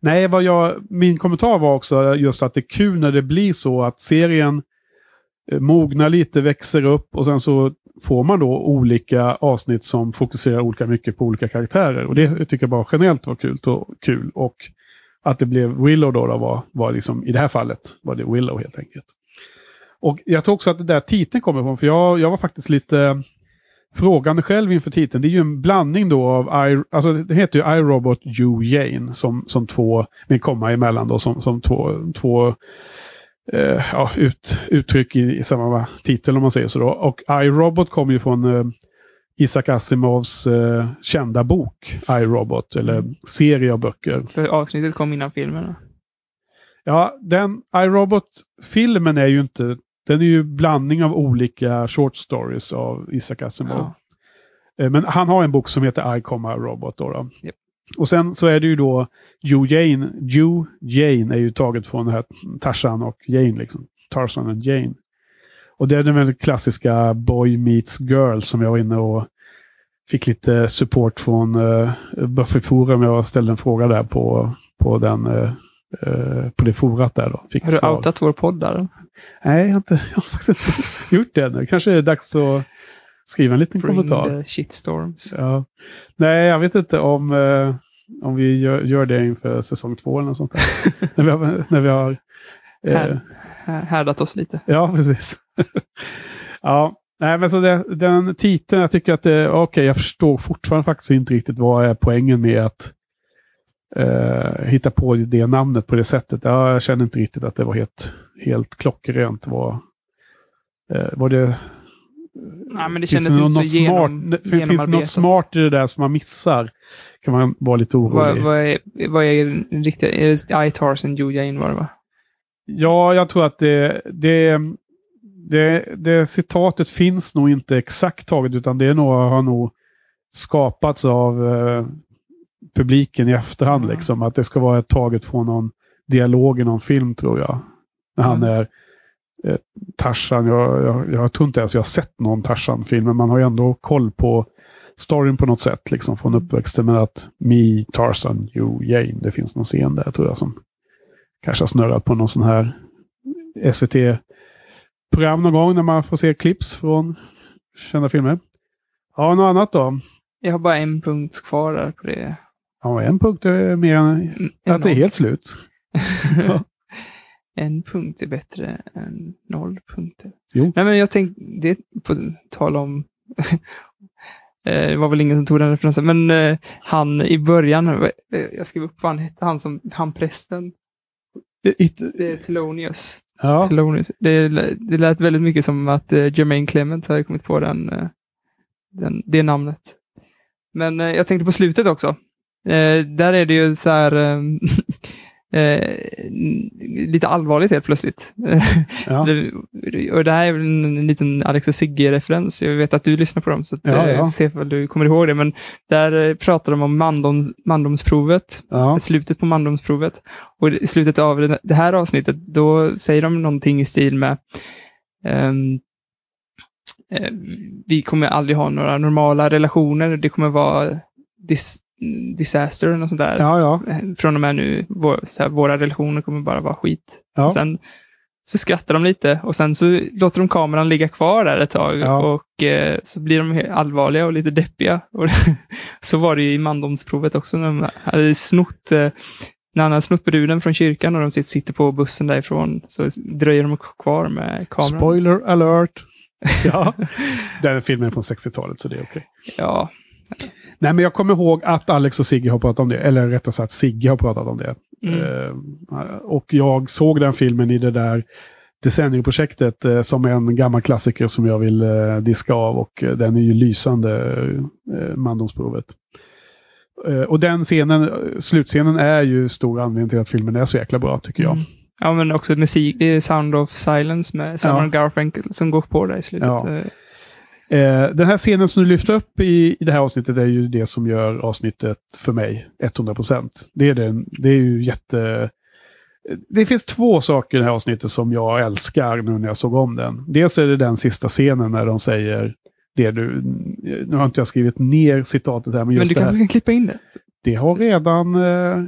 [SPEAKER 1] Nej, vad jag, min kommentar var också just att det är kul när det blir så att serien eh, mognar lite, växer upp och sen så får man då olika avsnitt som fokuserar olika mycket på olika karaktärer. Och det tycker jag bara generellt var kul. Och, kul. och att det blev Willow då, då var, var liksom, i det här fallet var det Willow helt enkelt. Och jag tror också att det där titeln kommer ifrån, för jag, jag var faktiskt lite frågande själv inför titeln. Det är ju en blandning då av, I, alltså det heter ju iRobot You Jane som, som två, med komma emellan då, som, som två, två eh, ja, ut, uttryck i, i, samma titel om man säger så då. Och iRobot kommer ju från eh, Isaac Asimovs eh, kända bok iRobot, eller mm. serie av böcker.
[SPEAKER 2] För avsnittet kom innan filmen?
[SPEAKER 1] Ja, den iRobot-filmen är ju inte den är ju blandning av olika short stories av Isaac Asimov. Ja. Eh, men han har en bok som heter I, Comma Robot. Då, då.
[SPEAKER 2] Yep.
[SPEAKER 1] Och sen så är det ju då Joe Jane. Joe Jane är ju taget från det här Tarzan och Jane. Liksom. Tarzan och Jane. Och det är den väldigt klassiska Boy Meets Girl som jag var inne och fick lite support från uh, Buffy Forum. Jag ställde en fråga där på, på, den, uh, uh, på det forat där. Då.
[SPEAKER 2] Har du outat vår podd där?
[SPEAKER 1] Nej, jag har, inte, jag har faktiskt inte gjort det ännu. Kanske är det dags att skriva en liten
[SPEAKER 2] Bring
[SPEAKER 1] kommentar.
[SPEAKER 2] Shitstorms.
[SPEAKER 1] Ja. Nej, jag vet inte om, eh, om vi gör, gör, det inför säsong två eller något sånt när vi har, när vi har
[SPEAKER 2] eh, Här, härdat oss lite.
[SPEAKER 1] Ja, precis. ja, nej, men så det, den titeln, jag tycker att det, okay, jag förstår fortfarande faktiskt inte riktigt vad är poängen med att eh, hitta på det namnet på det sättet. Ja, jag känner inte riktigt att det var helt, helt klockrent. Var, eh, var det...
[SPEAKER 2] Nej, men det kändes inte så genom,
[SPEAKER 1] smart, Finns det något smart i det där som man missar? Kan man vara lite orolig.
[SPEAKER 2] Vad, vad är, vad är riktigt? Är det iTars and Jujain var det va?
[SPEAKER 1] Ja, jag tror att det, det, det, det citatet finns nog inte exakt taget, utan det är nog, har nog skapats av eh, publiken i efterhand. Mm. Liksom, att det ska vara taget från någon dialog i någon film tror jag. När han mm. är eh, Tarzan. Jag, jag, jag tror inte ens jag har sett någon Tarzan-film, men man har ju ändå koll på storyn på något sätt, liksom från mm. uppväxten. med att Me, Tarzan, You, Jane. Det finns någon scen där tror jag som kanske har snurrat på någon sån här SVT-program någon gång när man får se clips från kända filmer. Ja, något annat då?
[SPEAKER 2] Jag har bara en punkt kvar där på det.
[SPEAKER 1] Ja, en punkt är mer än en att det är helt slut.
[SPEAKER 2] en punkt är bättre än noll punkter.
[SPEAKER 1] Jo.
[SPEAKER 2] Nej, men jag tänkte, det på tal om eh, det var väl ingen som tog den referensen, men eh, han i början, eh, jag skrev upp vad han hette, han som, han prästen. It, det är Telonius.
[SPEAKER 1] Ja.
[SPEAKER 2] Telonius. Det, det lät väldigt mycket som att Jermaine Clement hade kommit på den, den, det namnet. Men jag tänkte på slutet också. Eh, där är det ju så här ehm, eh, lite allvarligt helt plötsligt.
[SPEAKER 1] Ja.
[SPEAKER 2] det, och det här är väl en liten Alex och Sigge-referens. Jag vet att du lyssnar på dem, så att,
[SPEAKER 1] ja, ja.
[SPEAKER 2] Eh, se om du kommer ihåg det. Men där eh, pratar de om mandom, mandomsprovet, slutet på mandomsprovet. Och i slutet av det här avsnittet, då säger de någonting i stil med um, vi kommer aldrig ha några normala relationer. Det kommer vara dis disaster och sånt där.
[SPEAKER 1] Ja, ja.
[SPEAKER 2] Från och med nu, vår, här, våra relationer kommer bara vara skit.
[SPEAKER 1] Ja.
[SPEAKER 2] Sen så skrattar de lite och sen så låter de kameran ligga kvar där ett tag
[SPEAKER 1] ja.
[SPEAKER 2] och eh, så blir de allvarliga och lite deppiga. Och så var det ju i mandomsprovet också när de hade snott eh, när han har snott bruden från kyrkan och de sitter på bussen därifrån så dröjer de kvar med kameran.
[SPEAKER 1] Spoiler alert! Ja, den filmen är från 60-talet så det är okej. Okay.
[SPEAKER 2] Ja,
[SPEAKER 1] Nej, men jag kommer ihåg att Alex och Sigge har pratat om det. Eller rättare sagt, Sigge har pratat om det.
[SPEAKER 2] Mm.
[SPEAKER 1] Eh, och jag såg den filmen i det där Decennium-projektet eh, som en gammal klassiker som jag vill eh, diska av. Och den är ju lysande, mandomsprovet. Och den scenen, slutscenen är ju stor anledning till att filmen är så jäkla bra, tycker jag.
[SPEAKER 2] Mm. Ja, men också musik, Sound of Silence med Simon Garfunkel som går på där i slutet.
[SPEAKER 1] Ja.
[SPEAKER 2] Eh,
[SPEAKER 1] den här scenen som du lyfter upp i, i det här avsnittet är ju det som gör avsnittet för mig 100%. Det är, den, det är ju jätte... Det finns två saker i det här avsnittet som jag älskar nu när jag såg om den. Dels är det den sista scenen när de säger det du... Nu har inte jag skrivit ner citatet här, men
[SPEAKER 2] Men
[SPEAKER 1] just
[SPEAKER 2] du
[SPEAKER 1] det här.
[SPEAKER 2] kanske kan klippa in det?
[SPEAKER 1] Det har redan eh,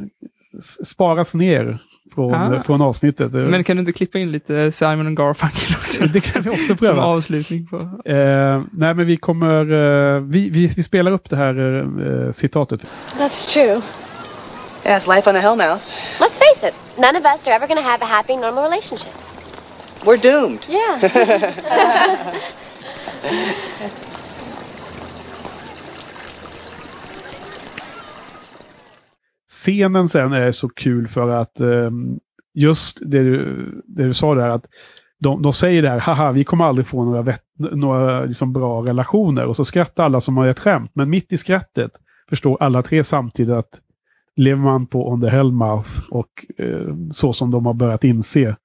[SPEAKER 1] sparats ner från,
[SPEAKER 2] Ah.
[SPEAKER 1] från avsnittet.
[SPEAKER 2] Men kan du inte klippa in lite Simon och Garfunkel också?
[SPEAKER 1] det kan vi också
[SPEAKER 2] Som
[SPEAKER 1] pröva.
[SPEAKER 2] avslutning på...
[SPEAKER 1] Eh, nej, men vi kommer... Eh, vi, vi, vi spelar upp det här eh, citatet.
[SPEAKER 5] That's true.
[SPEAKER 6] Yeah, it's life on the Hellmouth.
[SPEAKER 5] Let's face it, none of us are ever going to have a happy, normal relationship.
[SPEAKER 6] We're doomed.
[SPEAKER 5] Yeah.
[SPEAKER 1] Scenen sen är så kul för att ehm, just det du, det du sa där att de, de säger där, haha, vi kommer aldrig få några, vet, några liksom bra relationer. Och så skrattar alla som har ett skämt. Men mitt i skrattet förstår alla tre samtidigt att lever man på on the hellmouth och eh, så som de har börjat inse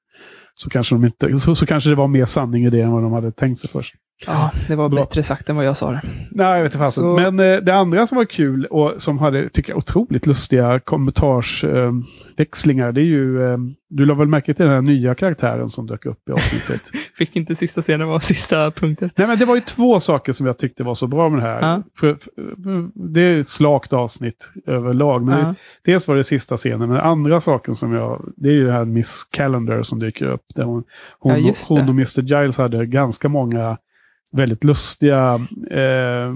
[SPEAKER 1] så kanske, de inte, så, så kanske det var mer sanning i det än vad de hade tänkt sig först.
[SPEAKER 2] Ja, det var
[SPEAKER 1] Bra.
[SPEAKER 2] bättre sagt än vad jag sa det.
[SPEAKER 1] Nej, jag vet inte.
[SPEAKER 2] Så-
[SPEAKER 1] Men eh, det andra som var kul och som hade, tycker jag, otroligt lustiga kommentarsväxlingar, det är ju... Eh, du la väl märke till den här nya karaktären som dök upp i avsnittet?
[SPEAKER 2] Fick inte sista scenen vara sista punkten?
[SPEAKER 1] Nej, men det var ju två saker som jag tyckte var så bra med det här.
[SPEAKER 2] Ja.
[SPEAKER 1] För, för, det är ett slakt avsnitt överlag. Men
[SPEAKER 2] Ja.
[SPEAKER 1] Dels var det sista scenen, men den andra saken som jag... Det är ju det här Miss Calendar som dyker upp. Där hon, hon,
[SPEAKER 2] Ja, det.
[SPEAKER 1] hon och Mr. Giles hade ganska många väldigt lustiga eh,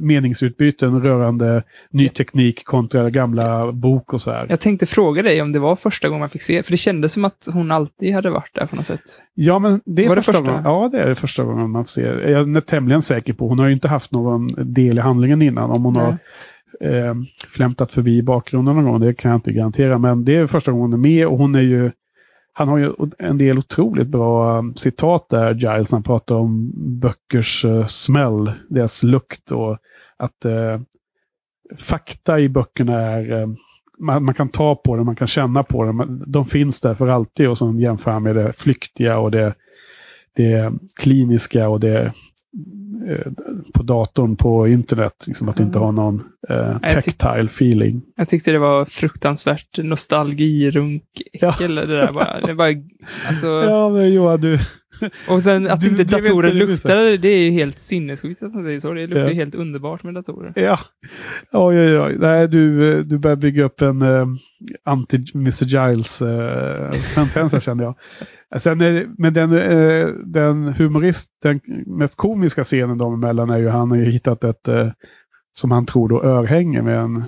[SPEAKER 1] meningsutbyten rörande ny teknik kontra gamla bok och så här.
[SPEAKER 2] Jag tänkte fråga dig om det var första gången man fick se, för det kändes som att hon alltid hade varit där på något sätt.
[SPEAKER 1] Ja, men det är
[SPEAKER 2] Var det
[SPEAKER 1] första,
[SPEAKER 2] första?
[SPEAKER 1] gången. Ja, det är det första gången man ser. Jag är tämligen säker på. Hon har ju inte haft någon del i handlingen innan. Om hon
[SPEAKER 2] Nej.
[SPEAKER 1] har eh, flämtat förbi bakgrunden någon gång, det kan jag inte garantera. Men det är första gången hon är med och hon är ju han har ju en del otroligt bra um, citat där, Giles, när han pratar om böckers uh, smäll, deras lukt och att eh, fakta i böckerna är um, man, man kan ta på dem, man kan känna på dem. De finns där för alltid och så jämför han med det flyktiga och det, det um, kliniska och det på datorn på internet. Liksom att inte har någon eh, tactile feeling.
[SPEAKER 2] Jag tyckte det var fruktansvärt nostalgirunk-äckel. Det där bara. Det var, alltså,
[SPEAKER 1] Ja, men Johan, du...
[SPEAKER 2] och sen att
[SPEAKER 1] du
[SPEAKER 2] inte datorer
[SPEAKER 1] inte
[SPEAKER 2] luktade, det är ju helt sinnessjukt att man säger så. Det luktar
[SPEAKER 1] Ja.
[SPEAKER 2] ju helt underbart med datorer.
[SPEAKER 1] Ja, oj, oj, oj. Nej, du, eh, du börjar bygga upp en uh, anti-Mr. Giles-sentens här känner jag. Sen är, men den, eh, den humorist, den mest komiska scenen dem emellan är ju han har ju hittat ett, eh, som han tror då, örhänge med en,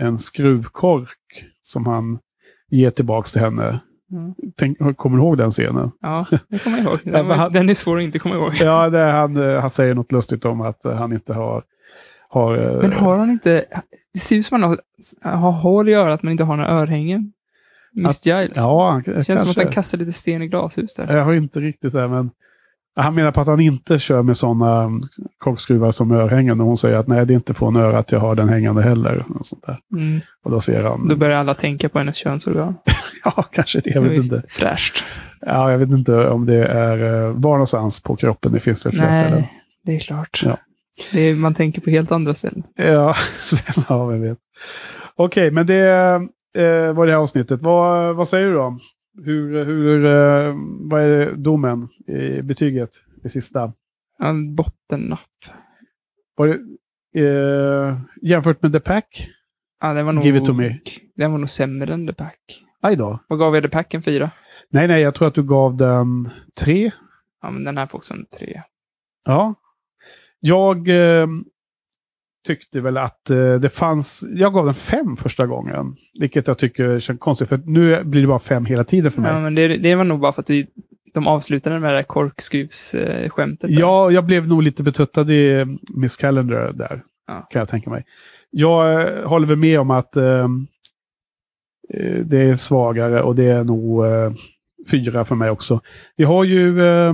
[SPEAKER 1] en skruvkork som han ger tillbaks till henne.
[SPEAKER 2] Mm.
[SPEAKER 1] Tänk, kommer du ihåg den scenen?
[SPEAKER 2] Ja, det kommer jag ihåg. Den,
[SPEAKER 1] han-
[SPEAKER 2] den är svår att inte komma ihåg.
[SPEAKER 1] Ja, det är han, eh, han säger något lustigt om att eh, han inte har... har eh,
[SPEAKER 2] Men har han inte... Det ser ut som att han har, har hål i örat men inte har några örhängen. Miss
[SPEAKER 1] Att-
[SPEAKER 2] Giles.
[SPEAKER 1] Ja,
[SPEAKER 2] det känns
[SPEAKER 1] kanske.
[SPEAKER 2] som att han kastar lite sten i glashus där.
[SPEAKER 1] Jag har inte riktigt det, men han menar på att han inte kör med sådana korkskruvar som örhängen. Och hon säger att nej, det är inte från örat att jag har den hängande heller. Och, sånt där.
[SPEAKER 2] Mm.
[SPEAKER 1] och då ser han...
[SPEAKER 2] Då börjar alla tänka på hennes könsorgan.
[SPEAKER 1] Ja, kanske det. Jag vet inte.
[SPEAKER 2] Fräscht.
[SPEAKER 1] Ja, jag vet inte om det är eh, var någonstans på kroppen. Det finns väl flera ställen.
[SPEAKER 2] Nej, det är klart.
[SPEAKER 1] Ja.
[SPEAKER 2] Det är, man tänker på helt andra ställen.
[SPEAKER 1] Ja, ja vem vet. Okej, men det eh, var det här avsnittet. Vad, vad säger du då? Hur, hur, eh, vad är domen i betyget? Det sista.
[SPEAKER 2] En bottennapp.
[SPEAKER 1] Var det, eh, jämfört med The Pack?
[SPEAKER 2] Ja, den var nog,
[SPEAKER 1] Give it to me.
[SPEAKER 2] Den var nog sämre än The Pack.
[SPEAKER 1] Aj då.
[SPEAKER 2] Vad gav jag The Pack? En fyra?
[SPEAKER 1] Nej, nej, jag tror att du gav den tre.
[SPEAKER 2] Ja, men den här får också en tre.
[SPEAKER 1] Ja. Jag eh, tyckte väl att eh, det fanns... Jag gav den fem första gången. Vilket jag tycker känns konstigt, för nu blir det bara fem hela tiden för mig.
[SPEAKER 2] Ja, men det, det var nog bara för att du, de avslutade med det där korkskruvsskämtet.
[SPEAKER 1] Ja, jag blev nog lite betuttad i Miss Calendar där.
[SPEAKER 2] Ja.
[SPEAKER 1] Kan jag tänka mig. Jag eh, håller väl med om att eh, eh, det är svagare och det är nog fyra för mig också. Vi har ju, eh,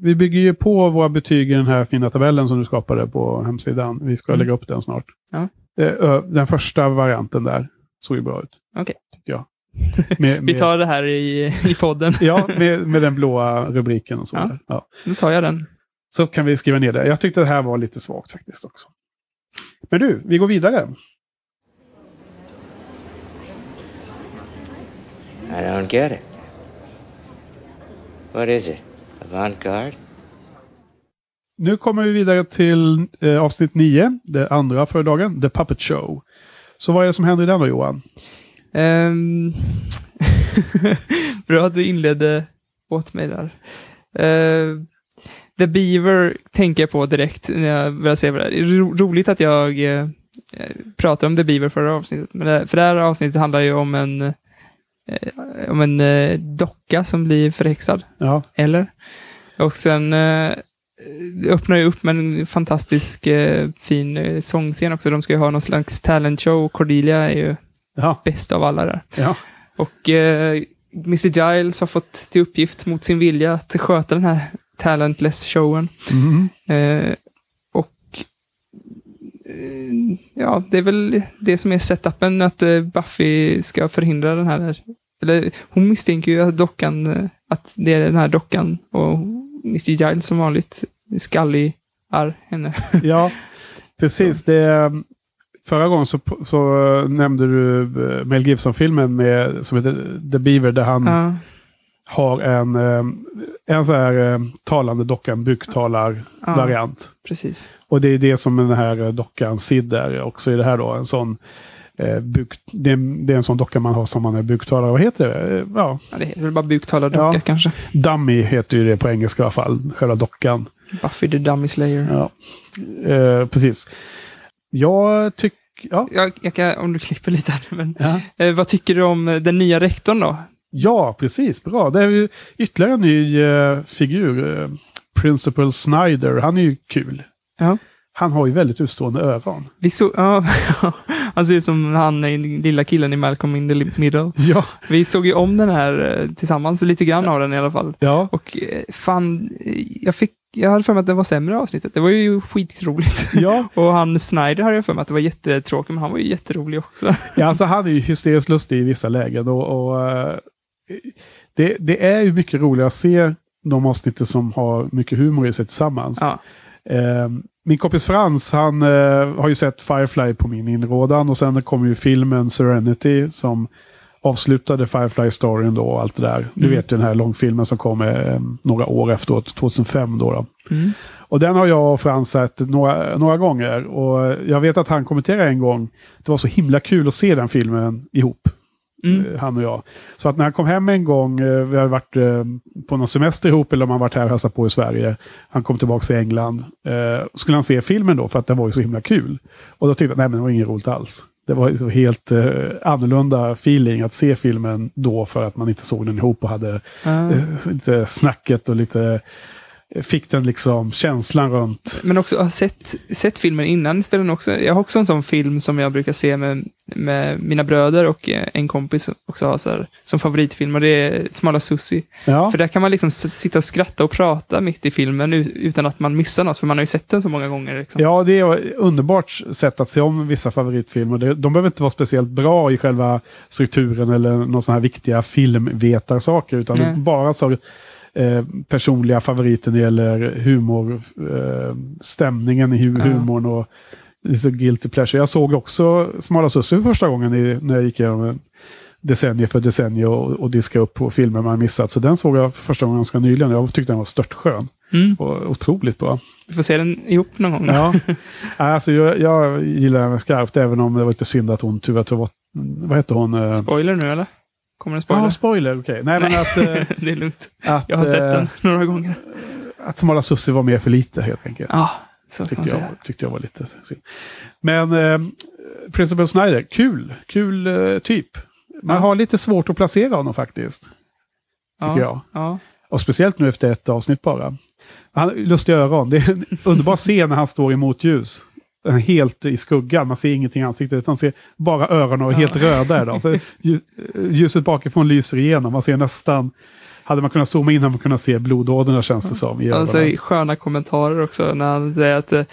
[SPEAKER 1] vi bygger ju på våra betyg i den här fina tabellen som du skapade på hemsidan. Vi ska
[SPEAKER 2] Mm.
[SPEAKER 1] lägga upp den snart.
[SPEAKER 2] Ja.
[SPEAKER 1] Eh, Den första varianten där såg ju bra ut.
[SPEAKER 2] Okej.
[SPEAKER 1] Med,
[SPEAKER 2] Vi tar det här i, i podden.
[SPEAKER 1] Ja, med, med den blåa rubriken och så.
[SPEAKER 2] Ja.
[SPEAKER 1] Ja.
[SPEAKER 2] Nu tar jag den.
[SPEAKER 1] Så kan vi skriva ner det. Jag tyckte det här var lite svagt faktiskt också. Men du, vi går vidare.
[SPEAKER 7] I don't get it. What is it? Avant-garde?
[SPEAKER 1] Nu kommer vi vidare till eh, avsnitt 9, det andra för dagen, The Puppet Show. Så vad är det som händer i den då Johan?
[SPEAKER 2] Ehm, bra att du inledde åt mig där. Eh, The Beaver tänker jag på direkt när jag börjar se vad det är. Det är ro roligt att jag eh, pratade om The Beaver förra avsnittet. Men det, för det här avsnittet handlar ju om en, eh, om en eh, docka som blir förhäxad.
[SPEAKER 1] Ja,
[SPEAKER 2] Eller? Och sen eh, öppnar ju upp med en fantastisk eh, fin eh, sångscen också. De ska ju ha någon slags talent show. Cordelia är ju
[SPEAKER 1] ja,
[SPEAKER 2] bäst av alla där.
[SPEAKER 1] ja.
[SPEAKER 2] Och eh, Mr Giles har fått till uppgift mot sin vilja att sköta den här talentless showen. Och eh, ja, det är väl det som är setupen, att eh, Buffy ska förhindra den här, eller hon misstänker ju att dockan, eh, att det är den här dockan och Mr Giles som vanligt skalligar henne.
[SPEAKER 1] ja precis. Det, förra gången så, så eh, nämnde du eh, Mel Gibson-filmen med, som heter The Beaver där han
[SPEAKER 2] Ja,
[SPEAKER 1] har en, eh, en så här eh, talande docka, en buktalar-variant.
[SPEAKER 2] precis.
[SPEAKER 1] Och det är det som den här eh, dockan Sid är också i det här då. En sån, eh, buk, det, är, det är en sån docka man har som man är buktalare. Vad heter det? Ja,
[SPEAKER 2] Ja, det heter väl bara buktalardocka
[SPEAKER 1] Ja.
[SPEAKER 2] kanske.
[SPEAKER 1] dummy heter ju det på engelska i alla fall. Själva dockan.
[SPEAKER 2] Buffy the Dummy Slayer.
[SPEAKER 1] Ja. Eh, precis. Jag tycker... Ja.
[SPEAKER 2] Jag, jag kan, om du klipper lite här. Men,
[SPEAKER 1] Ja.
[SPEAKER 2] eh, vad tycker du om den nya rektorn då?
[SPEAKER 1] Ja, precis. Bra. Det är ju ytterligare en ny eh, figur. Eh, Principal Snyder. Han är ju kul.
[SPEAKER 2] Ja.
[SPEAKER 1] Han har ju väldigt utstående ögon.
[SPEAKER 2] Vi så, ja, han ser ut som han är lilla killen i Malcolm in the Middle.
[SPEAKER 1] Ja.
[SPEAKER 2] Vi såg ju om den här eh, tillsammans, lite grann av den i alla fall.
[SPEAKER 1] Ja.
[SPEAKER 2] Och eh, fan, eh, jag, fick, jag hade för mig att det var sämre avsnittet. Det var ju skitroligt.
[SPEAKER 1] Ja.
[SPEAKER 2] Och han Snyder hade jag för mig att det var jättetråkigt, men han var ju jätterolig också.
[SPEAKER 1] Ja, alltså han är ju hysteriskt lustig i vissa lägen. Och, och, eh, det, det är ju mycket roligare att se de avsnitten som har mycket humor i sig tillsammans.
[SPEAKER 2] Ja,
[SPEAKER 1] Eh, min kompis Frans, han eh, har ju sett Firefly på min inrådan och sen kom ju filmen Serenity som avslutade Firefly-storyn då och allt det där. Du
[SPEAKER 2] Mm.
[SPEAKER 1] vet den här långfilmen som kom eh, några år efteråt, 2005 då. då.
[SPEAKER 2] Mm.
[SPEAKER 1] Och den har jag och Frans sett några, några gånger. Och jag vet att han kommenterade en gång, det var så himla kul att se den filmen ihop.
[SPEAKER 2] Mm.
[SPEAKER 1] eh, Han och jag. Så att när han kom hem en gång, eh, vi hade varit eh, på någon semester ihop eller om han varit här och hälsat på i Sverige. Han kom tillbaka till England. Skulle han se filmen då för att den var ju så himla kul. Och då tyckte jag, nej men det var inget roligt alls. Det var så helt eh, annorlunda feeling att se filmen då för att man inte såg den ihop och hade eh, lite snacket och lite fick den liksom känslan runt.
[SPEAKER 2] Men också ha sett, sett filmen innan spelade också. Jag har också en sån film som jag brukar se med, med mina bröder och eh, en kompis också har så här, som favoritfilm och det är Smala Sussi.
[SPEAKER 1] Ja,
[SPEAKER 2] För där kan man liksom sitta och skratta och prata mitt i filmen utan att man missar något, för man har ju sett den så många gånger. Liksom.
[SPEAKER 1] ja det är underbart sätt att se om vissa favoritfilmer. De behöver inte vara speciellt bra i själva strukturen eller några sådana här viktiga filmvetarsaker. Utan
[SPEAKER 2] Nej.
[SPEAKER 1] bara så eh, personliga favoriter när det gäller humor, eh, stämningen i hu-
[SPEAKER 2] Ja.
[SPEAKER 1] humorn och lite guilty pleasure. Jag såg också Smala Sussie för första gången i, när jag gick igenom en decennier för decennier och, och diska upp på filmer man missat. Så den såg jag för första gången ganska nyligen. Jag tyckte den var störtskön
[SPEAKER 2] Mm.
[SPEAKER 1] och otroligt bra.
[SPEAKER 2] Vi får se den ihop någon gång.
[SPEAKER 1] Ja. alltså, jag, jag gillar henne skarpt, även om det var lite synd att hon tyvärr tog bort... Vad heter hon? eh?
[SPEAKER 2] Spoiler nu eller? Kommer en spoiler?
[SPEAKER 1] Ja, spoiler. Okej. Nej, men
[SPEAKER 2] Nej.
[SPEAKER 1] att, eh,
[SPEAKER 2] det är lugnt.
[SPEAKER 1] att,
[SPEAKER 2] Jag har sett
[SPEAKER 1] eh,
[SPEAKER 2] den några gånger.
[SPEAKER 1] att Smala Sussie var med för lite helt enkelt.
[SPEAKER 2] Ja, så
[SPEAKER 1] tyckte, jag, tyckte jag var lite synd. Men eh, Principal Snyder, kul. Kul eh, typ. Man
[SPEAKER 2] Ja.
[SPEAKER 1] har lite svårt att placera honom faktiskt. Tycker
[SPEAKER 2] ja.
[SPEAKER 1] jag.
[SPEAKER 2] Ja.
[SPEAKER 1] Och speciellt nu efter ett avsnitt bara. Han lustiga öron. Det är en underbar scen när han står i motljus. Är helt i skuggan, man ser ingenting i ansiktet, utan man ser bara öronen och är helt röda. Är de. Lju- ljuset bakifrån lyser igenom, man ser nästan... Hade man kunnat zooma in hade man kunnat se blodådrorna känns det som.
[SPEAKER 2] Han säger sköna kommentarer också när han säger att eh,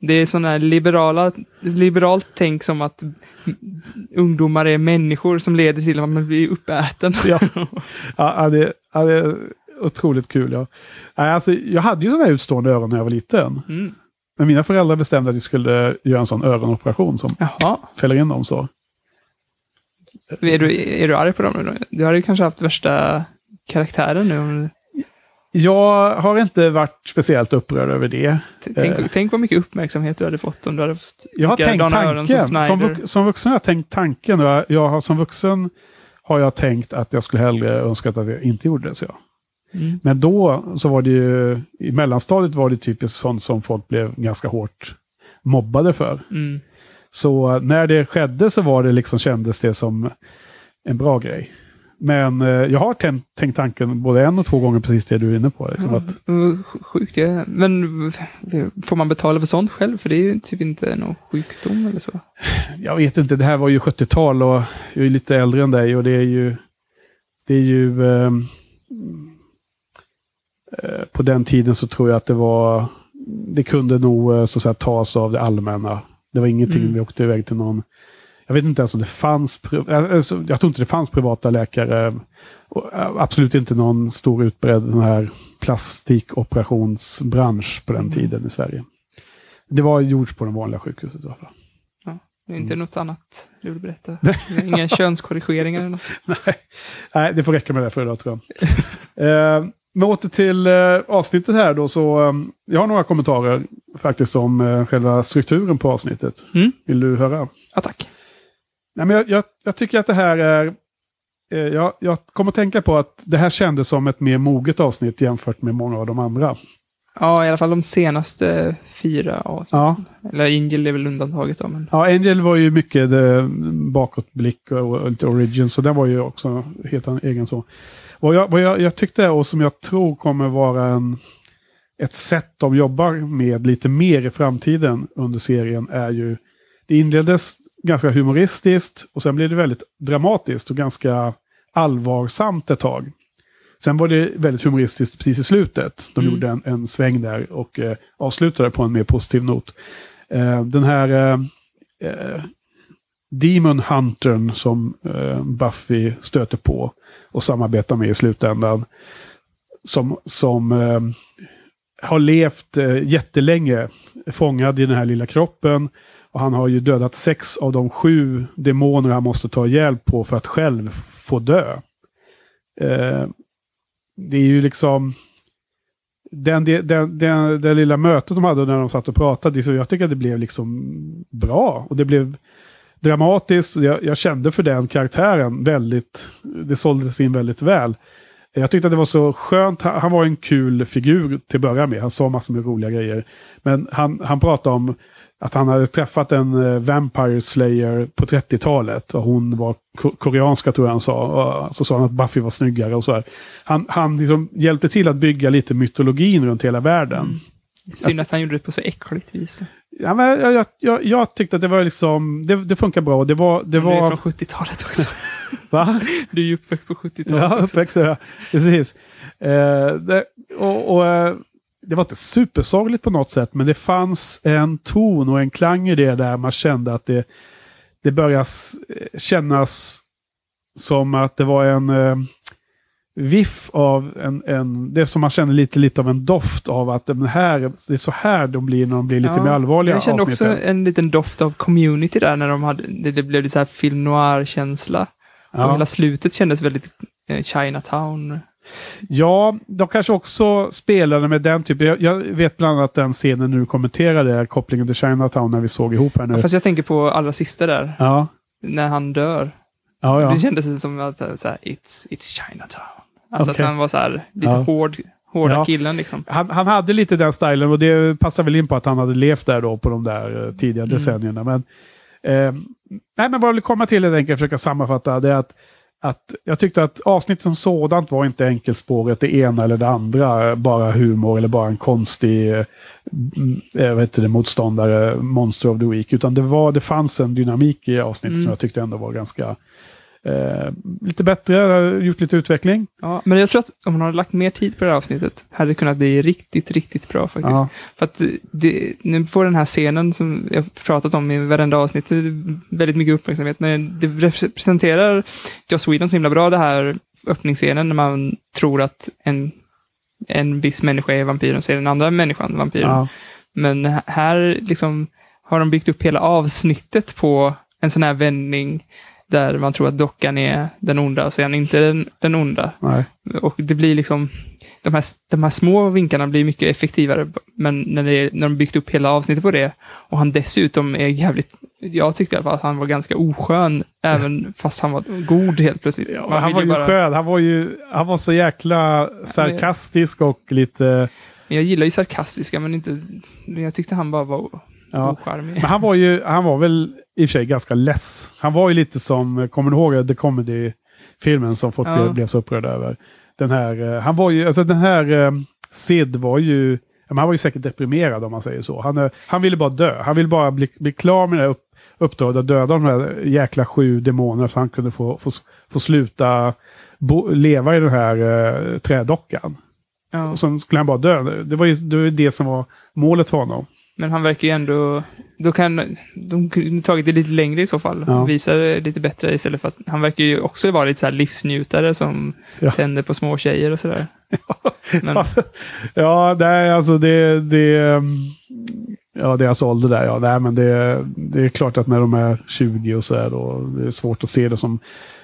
[SPEAKER 2] det är sådana här liberala, liberalt tänk som att ungdomar är människor som leder till att man blir uppäten.
[SPEAKER 1] Ja. Ja, ja, det, ja, det är otroligt kul. Ja. Alltså, jag hade ju sådana här utstående öron när jag var liten.
[SPEAKER 2] Mm.
[SPEAKER 1] Men mina föräldrar bestämde att vi skulle göra en sån ögonoperation som
[SPEAKER 2] Jaha,
[SPEAKER 1] fäller in dem så.
[SPEAKER 2] är du, är du arg på dem nu då? Du har ju kanske haft värsta karaktären nu. om-
[SPEAKER 1] Jag har inte varit speciellt upprörd över det.
[SPEAKER 2] Tänk,
[SPEAKER 1] Eh.
[SPEAKER 2] tänk vad mycket uppmärksamhet du hade fått om du hade fått
[SPEAKER 1] Jag har tänkt
[SPEAKER 2] som
[SPEAKER 1] tanken. Som, vux- som vuxen har jag tänkt tanken. Jag, jag har, som vuxen har jag tänkt att jag skulle hellre önskat att jag inte gjorde det. Så.
[SPEAKER 2] Mm.
[SPEAKER 1] Men då så var det ju, i mellanstadiet var det typiskt sånt som folk blev ganska hårt mobbade för.
[SPEAKER 2] Mm.
[SPEAKER 1] Så när det skedde så var det liksom, kändes det som en bra grej. Men eh, jag har tänkt, tänkt tanken både en och två gånger precis det du är inne på. Liksom, att,
[SPEAKER 2] Mm, Sjukt, ja. Men eh, får man betala för sånt själv? För det är ju typ inte någon sjukdom eller så.
[SPEAKER 1] jag vet inte, det här var ju 70-tal och jag är lite äldre än dig och det är ju... Det är ju... eh, på den tiden så tror jag att det var... Det kunde nog eh, så att säga, tas av det allmänna. Det var ingenting
[SPEAKER 2] Mm.
[SPEAKER 1] vi åkte iväg till någon... Jag vet inte ens om det fanns... eh, Alltså, jag tror inte det fanns privata läkare. Eh, absolut inte någon stor utbredd sån här plastikoperationsbransch på den
[SPEAKER 2] Mm.
[SPEAKER 1] tiden i Sverige. Det var gjort på de vanliga sjukhuset i alla fall.
[SPEAKER 2] Det är inte
[SPEAKER 1] Mm.
[SPEAKER 2] något annat du vill berätta? Inga könskorrigeringar eller något?
[SPEAKER 1] Nej, Nej, det får räcka med det för idag tror jag. eh, men åter till eh, avsnittet här då, så eh, jag har några kommentarer faktiskt om eh, själva strukturen på avsnittet.
[SPEAKER 2] Mm.
[SPEAKER 1] Vill du höra?
[SPEAKER 2] Ja, tack.
[SPEAKER 1] Nej, men jag, jag, jag tycker att det här är... Jag, jag kommer att tänka på att det här kändes som ett mer moget avsnitt jämfört med många av de andra.
[SPEAKER 2] Ja, i alla fall de senaste fyra avsnitten.
[SPEAKER 1] Ja,
[SPEAKER 2] Eller Angel är väl undantaget då, men...
[SPEAKER 1] ja Angel var ju mycket bakåtblick och, och lite origin, så den var ju också helt egen så. Vad jag, vad jag, jag tyckte och som jag tror kommer vara en, ett sätt de jobbar med lite mer i framtiden under serien är ju... Det inleddes ganska humoristiskt och sen blev det väldigt dramatiskt och ganska allvarsamt ett tag. Sen var det väldigt humoristiskt precis i slutet. De
[SPEAKER 2] Mm.
[SPEAKER 1] gjorde en, en sväng där och eh, avslutade på en mer positiv not. Eh, den här eh, eh, Demon Huntern som eh, Buffy stöter på och samarbetar med i slutändan. Som, som eh, har levt eh, jättelänge fångad i den här lilla kroppen. Och han har ju dödat sex av de sju demoner han måste ta hjälp på för att själv få dö. Eh, det är ju liksom... Den, den, den, den, det lilla mötet de hade när de satt och pratade, så jag tycker att det blev liksom bra. Och det blev dramatiskt. Jag, jag kände för den karaktären väldigt... Det såldes in väldigt väl. Jag tyckte att det var så skönt. Han han var en kul figur till att börja med. Han sa massor med roliga grejer. Men han, han pratade om att han hade träffat en eh, Vampire Slayer på 30-talet. Och hon var koreanska tror jag han sa. Och så sa han att Buffy var snyggare och så här. Han, han liksom hjälpte till att bygga lite mytologin runt hela världen. Mm.
[SPEAKER 2] Synd att han gjorde det på så äckligt vis.
[SPEAKER 1] Ja, men jag, jag, jag, jag tyckte att det var liksom, det, det funkar bra. Det var, det
[SPEAKER 2] Det var...
[SPEAKER 1] var,
[SPEAKER 2] från 70-talet också.
[SPEAKER 1] va?
[SPEAKER 2] Du är ju uppväxt på 70-talet.
[SPEAKER 1] Ja, uppväxt ja. Precis. Eh, det, och, och, eh, det var inte supersorgligt på något sätt, men det fanns en ton och en klang i det där man kände att det, det började s- eh, kännas som att det var en eh, viff av en, en, det som man kände lite, lite av en doft av att den här, det är så här de blir när de blir lite
[SPEAKER 2] Ja,
[SPEAKER 1] mer allvarliga
[SPEAKER 2] Jag kände också
[SPEAKER 1] avsnitten.
[SPEAKER 2] en liten doft av community där när de hade, det, det blev lite så här film noir-känsla. Och
[SPEAKER 1] Ja.
[SPEAKER 2] hela slutet kändes väldigt eh, Chinatown.
[SPEAKER 1] Ja, de kanske också spelade med den typen. Jag, jag vet bland annat den scenen nu kommenterade, kopplingen till Chinatown när vi såg ihop här nu.
[SPEAKER 2] Fast jag tänker på allra sista där,
[SPEAKER 1] Ja,
[SPEAKER 2] när han dör.
[SPEAKER 1] ja, ja.
[SPEAKER 2] Det kändes som att eh, så här, it's, it's Chinatown. Alltså
[SPEAKER 1] Okej.
[SPEAKER 2] att han var så här, lite
[SPEAKER 1] Ja.
[SPEAKER 2] hård, hårda
[SPEAKER 1] Ja.
[SPEAKER 2] killen liksom.
[SPEAKER 1] Han, han hade lite den stilen och det passar väl in på att han hade levt där då på de där eh, tidiga
[SPEAKER 2] Mm.
[SPEAKER 1] decennierna. Men, eh, nej, men vad jag vill komma till helt enkelt, försöka sammanfatta, det är att att jag tyckte att avsnittet som sådant var inte enkelspåret, det ena eller det andra, bara humor eller bara en konstig eh, mm, eh, vad heter det, motståndare, Monster of the Week. Utan det, var, det fanns en dynamik i avsnittet
[SPEAKER 2] Mm.
[SPEAKER 1] som jag tyckte ändå var ganska eh, lite bättre, har gjort lite utveckling.
[SPEAKER 2] Ja, men jag tror att om man hade lagt mer tid på det här avsnittet hade det kunnat bli riktigt, riktigt bra faktiskt.
[SPEAKER 1] Ja.
[SPEAKER 2] För att det, nu får den här scenen som jag pratat om i varenda avsnitt väldigt mycket uppmärksamhet, men det representerar Joss Whedon så himla bra, det här öppningsscenen när man tror att en, en viss människa är vampyren och ser den andra människan vampyren.
[SPEAKER 1] Ja.
[SPEAKER 2] Men här liksom har de byggt upp hela avsnittet på en sån här vändning där man tror att dockan är den onda och sen inte den, den onda.
[SPEAKER 1] Nej.
[SPEAKER 2] Och det blir liksom, de här, de här små vinkarna blir mycket effektivare, men när, det, är- när de byggt upp hela avsnittet på det, och han dessutom är jävligt, jag tyckte i alla fall att han var ganska oskön, även fast han var god helt plötsligt.
[SPEAKER 1] Ja, han var ju
[SPEAKER 2] bara-
[SPEAKER 1] skön. Han var ju han var så jäkla sarkastisk och lite...
[SPEAKER 2] Men Jag gillar ju sarkastiska, men inte, jag tyckte han bara var
[SPEAKER 1] Ja.
[SPEAKER 2] ocharmig.
[SPEAKER 1] Men han var ju, han var väl i och för sig ganska less. Han var ju lite som, kommer ni ihåg The Comedy-filmen som folk
[SPEAKER 2] Ja.
[SPEAKER 1] blev, så upprörda över? Den här, eh, han var ju, alltså den här eh, Sid var ju, han var ju säkert deprimerad om man säger så. Han, eh, han ville bara dö. Han ville bara bli, bli klar med det här upp, uppdraget att döda de här jäkla sju demonerna så han kunde få, få, få sluta bo, leva i den här eh, trädockan.
[SPEAKER 2] Ja.
[SPEAKER 1] Och sen skulle han bara dö. Det var ju det, var ju det som var målet för honom.
[SPEAKER 2] Men han verkar ju ändå... Då kan de kunde tagit det lite längre i så fall.
[SPEAKER 1] Ja.
[SPEAKER 2] Visa det lite bättre istället för att han verkar ju också vara lite så här livsnjutare som
[SPEAKER 1] Ja.
[SPEAKER 2] tänder på små tjejer och sådär. Men-
[SPEAKER 1] Fast- ja, det är alltså det... det ja, deras ålder där. Ja, nej, men det, det är klart att när de är 20 och så är då, det är svårt att se det som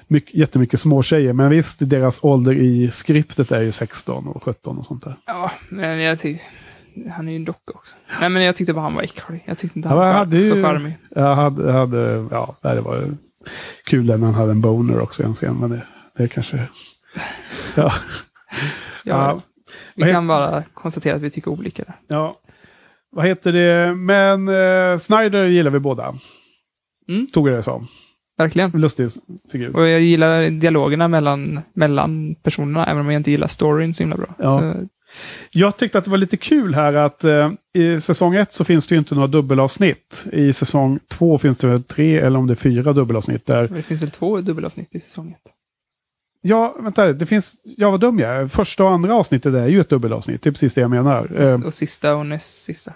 [SPEAKER 1] mycket, jättemycket små tjejer. Men visst, deras ålder i skriptet är ju 16 och 17 och sånt där.
[SPEAKER 2] Ja, men jag tyckte... Han är ju en docka också. Nej, men jag tyckte bara han var äcklig. Jag tyckte inte
[SPEAKER 1] Ja,
[SPEAKER 2] han
[SPEAKER 1] men
[SPEAKER 2] var så charmig.
[SPEAKER 1] Jag hade, hade ja, det var kul när han hade en boner också i en scen. Men det, det kanske... Ja,
[SPEAKER 2] Ja, vi kan bara konstatera att vi tycker olika där.
[SPEAKER 1] ja. Vad heter det? Men eh, Snyder gillar vi båda.
[SPEAKER 2] Mm.
[SPEAKER 1] Tog jag det som.
[SPEAKER 2] Verkligen.
[SPEAKER 1] Lustig figur.
[SPEAKER 2] Och jag gillar dialogerna mellan, mellan personerna, även om jag inte gillar storyn så himla bra.
[SPEAKER 1] Ja.
[SPEAKER 2] Så,
[SPEAKER 1] Jag tyckte att det var lite kul här att eh, i säsong ett så finns det ju inte några dubbelavsnitt. I säsong två finns det väl tre eller om det är fyra dubbelavsnitt där.
[SPEAKER 2] det finns väl två dubbelavsnitt i säsong ett.
[SPEAKER 1] Ja, vänta, det finns, ja vad dum jag är. Första och andra avsnittet är ju ett dubbelavsnitt. Det är precis det jag menar. Eh,
[SPEAKER 2] Och, och sista och näst sista.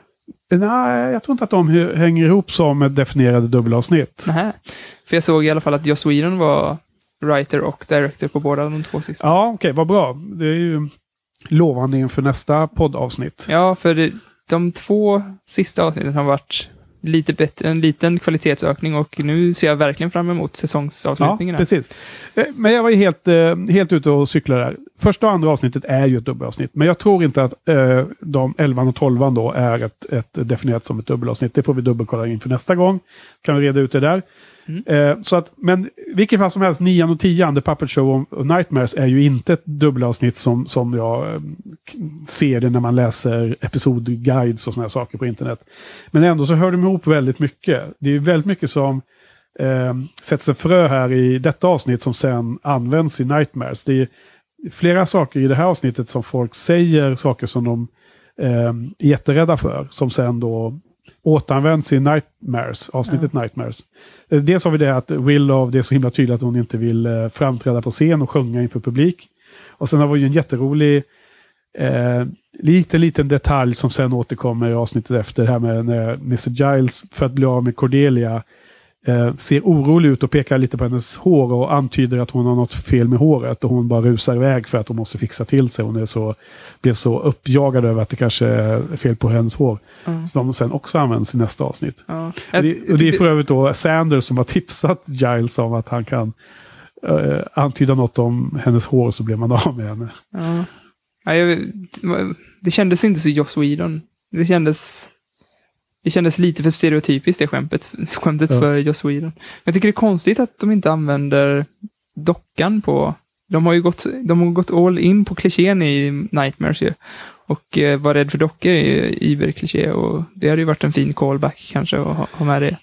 [SPEAKER 1] nej, jag tror inte att de hänger ihop som definierade dubbelavsnitt.
[SPEAKER 2] Nähä. För jag såg i alla fall att Joss Whedon var writer och director på båda de två sista.
[SPEAKER 1] Ja, okej, vad bra. Det är ju lovande inför nästa poddavsnitt.
[SPEAKER 2] Ja, för de två sista avsnitten har varit lite bättre, en liten kvalitetsökning och nu ser jag verkligen fram emot
[SPEAKER 1] Ja,
[SPEAKER 2] säsongsavslutningen. här.
[SPEAKER 1] precis. Eh, Men jag var ju helt, eh, helt ute och cyklade där. Första och andra avsnittet är ju ett dubbelavsnitt. Men jag tror inte att eh, de 11 och 12 då är ett, ett definierat som ett dubbelavsnitt. Det får vi dubbelkolla inför nästa gång. Kan vi reda ut det där.
[SPEAKER 2] Mm.
[SPEAKER 1] Eh, så att, men vilken fall som helst, nian och 10, The Puppet Show och- Nightmares är ju inte ett dubbelavsnitt som, som jag eh, ser det när man läser episodguides och sådana saker på internet. Men ändå så hör de ihop väldigt mycket. Det är väldigt mycket som eh, sätts en frö här i detta avsnitt som sen används i Nightmares. Det är flera saker i det här avsnittet som folk säger, saker som de eh, är jätterädda för, som sen då återanvänds i Nightmares, avsnittet Nightmares. Eh, Dels har vi det att Willow, det är så himla tydligt att hon inte vill eh, framträda på scen och sjunga inför publik. Och sen har vi ju en jätterolig eh, liten, liten detalj som sen återkommer i avsnittet efter det här med när Mr. Giles, för att bli av med Cordelia, eh, ser orolig ut och pekar lite på hennes hår och antyder att hon har något fel med håret. Och hon bara rusar iväg för att hon måste fixa till sig. Hon är så, blir så uppjagad över att det kanske är fel på hennes hår.
[SPEAKER 2] Mm.
[SPEAKER 1] De sen också används i nästa avsnitt.
[SPEAKER 2] Ja.
[SPEAKER 1] Och det, och det är för övrigt då Sanders som har tipsat Giles om att han kan eh, antyda något om hennes hår så blir man av med henne.
[SPEAKER 2] Ja. Ja, jag, det kändes inte så Joss Whedon. Det kändes, det kändes lite för stereotypiskt det skämtet, skämtet
[SPEAKER 1] Ja.
[SPEAKER 2] för Joss Whedon. Jag tycker det är konstigt att de inte använder dockan på... De har ju gått, de har gått all in på klichén i Nightmares ju. Och eh, vara rädd för dockor är ju iberkliché och det hade ju varit en fin callback kanske att ha, ha med det.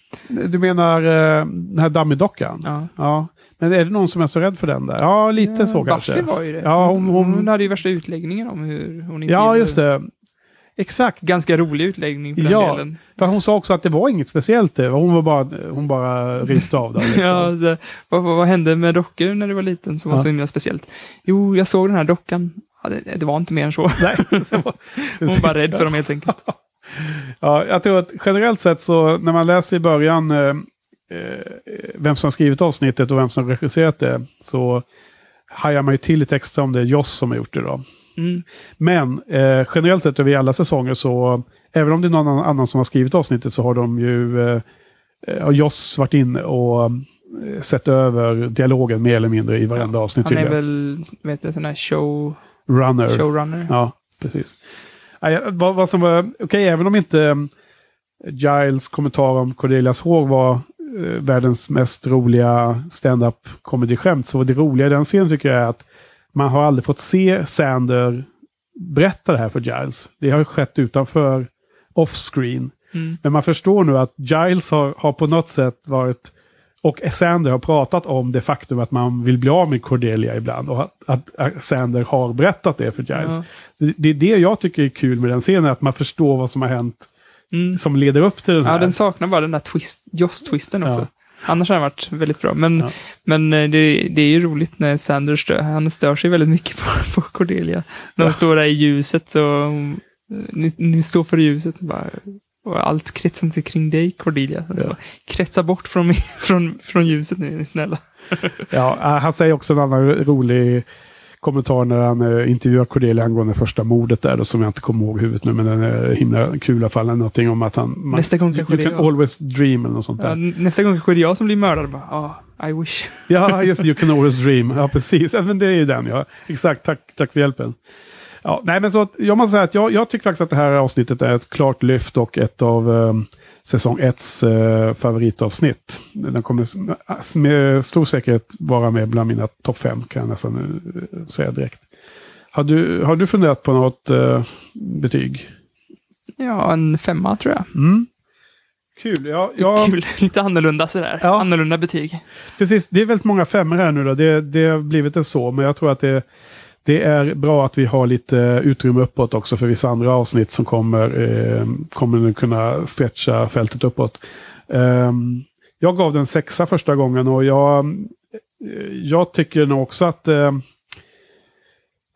[SPEAKER 1] Du menar eh, den här Dummy-dockan?
[SPEAKER 2] Ja.
[SPEAKER 1] ja. Men är det någon som är så rädd för den där? Ja, lite så kanske.
[SPEAKER 2] Buffy var ju det.
[SPEAKER 1] Ja, hon, hon,
[SPEAKER 2] Hon hade ju värsta utläggningen om hur hon inte
[SPEAKER 1] ja just det. Exakt.
[SPEAKER 2] Ganska rolig utläggning på den
[SPEAKER 1] Ja,
[SPEAKER 2] delen.
[SPEAKER 1] för hon sa också att det var inget speciellt det. Hon, var bara, hon bara riste av det. Liksom.
[SPEAKER 2] Ja, det, vad, vad, vad hände med dockor när du var liten som var
[SPEAKER 1] Ja.
[SPEAKER 2] så himla speciellt? Jo, jag såg den här dockan. Ja, det, det var inte mer än så.
[SPEAKER 1] Nej, var-
[SPEAKER 2] Hon var bara rädd för dem helt enkelt.
[SPEAKER 1] Ja, jag tror att generellt sett så när man läser i början eh, eh, vem som skrivit avsnittet och vem som regisserat det så hajar man ju till lite extra om det är Joss som har gjort det då.
[SPEAKER 2] Mm.
[SPEAKER 1] Men eh, generellt sett över alla säsonger så även om det är någon annan- som har skrivit avsnittet så har de ju eh, eh, har Joss varit inne och eh, sett över dialogen mer eller mindre i varenda avsnitt.
[SPEAKER 2] Han är
[SPEAKER 1] tydligen.
[SPEAKER 2] väl, vet du, sån här show,
[SPEAKER 1] Runner.
[SPEAKER 2] showrunner.
[SPEAKER 1] Ja, precis. Ja, ja, vad, vad som var, okej, även om inte Giles kommentar om Cordelias hår var eh, världens mest roliga stand-up comedy-skämt, så det roliga i den scenen tycker jag är att man har aldrig fått se Sander berätta det här för Giles. Det har skett utanför off-screen.
[SPEAKER 2] Mm.
[SPEAKER 1] Men man förstår nu att Giles har, har på något sätt varit och Sander har pratat om det faktum att man vill bli av med Cordelia ibland. Och att, att, att Sander har berättat det för Giles.
[SPEAKER 2] Ja.
[SPEAKER 1] Det, det är det jag tycker är kul med den scenen, att man förstår vad som har hänt
[SPEAKER 2] Mm.
[SPEAKER 1] som leder upp till den här.
[SPEAKER 2] Ja, den saknar bara den där twist, Joss-twisten också.
[SPEAKER 1] Ja.
[SPEAKER 2] Annars har den varit väldigt bra. Men,
[SPEAKER 1] Ja.
[SPEAKER 2] men eh, det, det är ju roligt när Sanders stör, han stör sig väldigt mycket på, på Cordelia. När de
[SPEAKER 1] Ja.
[SPEAKER 2] står där i ljuset och hon- ni, ni står för ljuset och, bara, och allt kretsar inte kring dig Cordelia. Alltså,
[SPEAKER 1] Ja.
[SPEAKER 2] Kretsa bort från, från, från ljuset nu, är ni snälla.
[SPEAKER 1] Ja, äh, han säger också en annan rolig kommentar när han uh, intervjuar Cordelia angående första mordet där, då, som jag inte kommer ihåg huvudet nu, men den är himla kul i alla fall. Någonting om att han... Man,
[SPEAKER 2] Nästa gång kanske
[SPEAKER 1] you can
[SPEAKER 2] jag.
[SPEAKER 1] always dream eller något sånt
[SPEAKER 2] Ja,
[SPEAKER 1] där.
[SPEAKER 2] nästa gång kanske det är jag som blir mördad. Bara, ah, I wish.
[SPEAKER 1] Ja, just You can always dream. Ja, precis. Ja, men det är ju den, ja. Exakt, tack, tack för hjälpen. Ja, nej, men så att, jag måste säga att jag, jag tycker faktiskt att det här avsnittet är ett klart lyft och ett av um, säsong 1 uh, favoritavsnitt. Den kommer med stor säkerhet vara med bland mina topp fem, kan jag nästan uh, säga direkt. Har du, har du funderat på något uh, betyg?
[SPEAKER 2] Ja, en femma tror jag.
[SPEAKER 1] Mm. Kul. Ja, ja,
[SPEAKER 2] Kul. Lite annorlunda sådär.
[SPEAKER 1] Ja.
[SPEAKER 2] Annorlunda betyg.
[SPEAKER 1] Precis, det är väldigt många femmor här nu då. Det, det har blivit en så, men jag tror att det, det är bra att vi har lite eh, utrymme uppåt också för vissa andra avsnitt som kommer, eh, kommer nu kunna stretcha fältet uppåt. Ehm, jag gav den sexa första gången och jag, eh, jag tycker nog också att eh,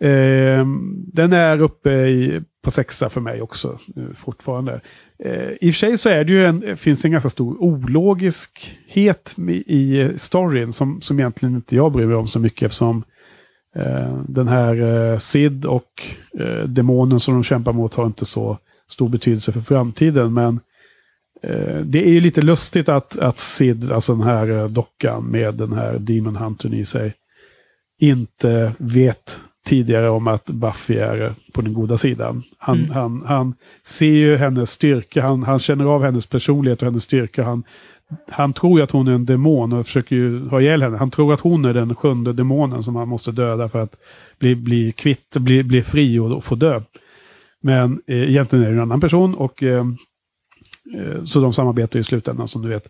[SPEAKER 1] eh, den är uppe i, på sexa för mig också eh, fortfarande. Eh, I och för sig så är det ju en, finns det en ganska stor ologiskhet i, i storyn som, som egentligen inte jag bryr mig om så mycket eftersom eh, den här eh, Sid och eh, demonen som de kämpar mot har inte så stor betydelse för framtiden. Men eh, det är ju lite lustigt att, att Sid, alltså den här eh, dockan med den här Demon Huntern i sig, inte vet tidigare om att Buffy är på den goda sidan. Han,
[SPEAKER 2] Mm.
[SPEAKER 1] han, han ser ju hennes styrka, han, han känner av hennes personlighet och hennes styrka. Han, han tror ju att hon är en demon och försöker ju ha ihjäl henne. Han tror att hon är den sjunde demonen som han måste döda för att bli, bli kvitt, bli, bli fri och, och få dö. Men eh, egentligen är det en annan person och eh, eh, så de samarbetar i slutändan som du vet.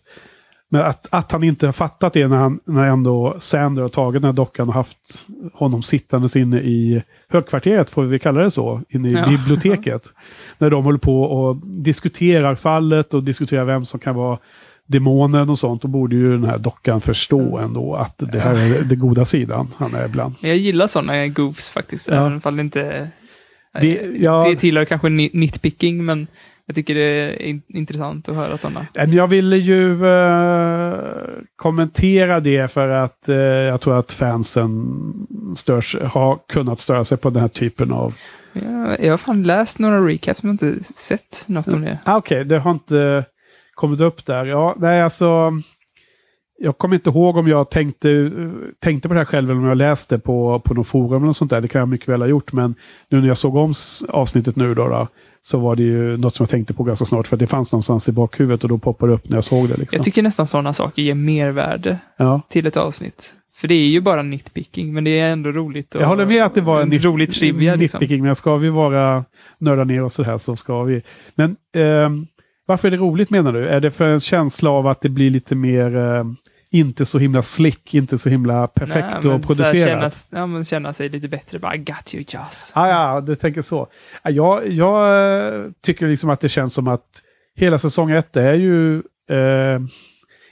[SPEAKER 1] Men att, att han inte har fattat det när, han, när ändå Sander har tagit den här dockan och haft honom sittandes inne i högkvarteret, får vi kalla det så, inne i
[SPEAKER 2] Ja.
[SPEAKER 1] biblioteket. när de håller på och diskuterar fallet och diskuterar vem som kan vara demonen och sånt. Då borde ju den här dockan förstå ändå att det här är den goda sidan han är ibland.
[SPEAKER 2] Men jag gillar sådana goofs faktiskt,
[SPEAKER 1] Ja.
[SPEAKER 2] även om det inte...
[SPEAKER 1] Det- ja.
[SPEAKER 2] det tillhör kanske ni- nitpicking, men jag tycker det är in, intressant att höra sådana.
[SPEAKER 1] Men Jag ville ju eh, kommentera det för att eh, jag tror att fansen störs, har kunnat störa sig på den här typen av...
[SPEAKER 2] Jag, jag har fan läst några recaps, men inte sett något om det.
[SPEAKER 1] Ah, Okej, det har inte kommit upp där. Ja, nej, alltså... Jag kommer inte ihåg om jag tänkte, tänkte på det här själv eller om jag läste på, på något forum eller sånt där. Det kan jag mycket väl ha gjort. Men nu när jag såg om avsnittet nu då, då så var det ju något som jag tänkte på ganska snart. För det fanns någonstans i bakhuvudet och då poppade det upp när jag såg det. Liksom.
[SPEAKER 2] Jag tycker nästan sådana saker ger mervärde
[SPEAKER 1] ja.
[SPEAKER 2] till ett avsnitt. För det är ju bara nitpicking, men det är ändå roligt. och-
[SPEAKER 1] Jag håller med att det var en, nit-
[SPEAKER 2] rolig trivia. Liksom.
[SPEAKER 1] nitpicking, men ska vi vara nörda ner oss så här så ska vi. Men ehm, varför är det roligt menar du? Är det för en känsla av att det blir lite mer, ehm, inte så himla slick, inte så himla perfekt
[SPEAKER 2] Nej,
[SPEAKER 1] och producerat?
[SPEAKER 2] Känna, ja, men känna sig lite bättre. Bara, I got you, Joss.
[SPEAKER 1] Ah, ja, du tänker så. Ja, Jag, jag eh, tycker liksom att det känns som att hela säsong ett är ju eh,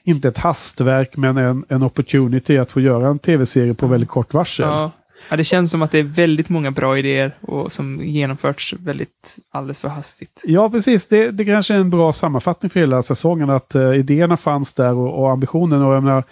[SPEAKER 1] inte ett hastverk, men en, en opportunity att få göra en tv-serie på väldigt kort varsel.
[SPEAKER 2] Ja ja, det känns som att det är väldigt många bra idéer och som genomförts väldigt alldeles för hastigt.
[SPEAKER 1] Ja, precis. Det, det kanske är en bra sammanfattning för hela säsongen. Att eh, idéerna fanns där och, och ambitionen. Och jag menar,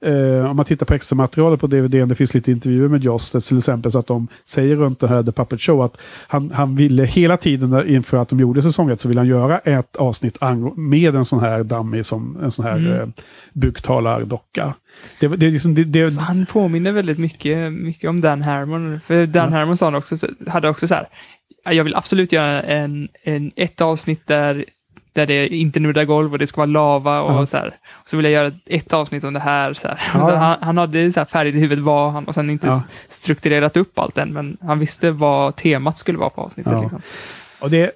[SPEAKER 1] eh, om man tittar på extra materialet på DVD, det finns lite intervjuer med Joss till exempel, så att de säger runt det här The Puppet Show att han, han ville hela tiden där inför att de gjorde säsong ett så ville han göra ett avsnitt med en sån här dummy som en sån här
[SPEAKER 2] Mm.
[SPEAKER 1] eh, buktalardocka. Det, det, liksom, det, det,
[SPEAKER 2] Så han påminner väldigt mycket, mycket om Dan Harmon. För Dan
[SPEAKER 1] Ja.
[SPEAKER 2] Harmon sa han också, hade också så här, "Ja, jag vill absolut göra en, en, ett avsnitt där, där det inte nuddar golv och det ska vara lava och
[SPEAKER 1] Ja.
[SPEAKER 2] så här. Och så vill jag göra ett avsnitt om det här. Så här.
[SPEAKER 1] Ja,
[SPEAKER 2] Så han, han hade så här färdigt i huvudet vad han, och sen inte
[SPEAKER 1] Ja.
[SPEAKER 2] strukturerat upp allt än, men han visste vad temat skulle vara på avsnittet.
[SPEAKER 1] Ja.
[SPEAKER 2] Liksom.
[SPEAKER 1] och det,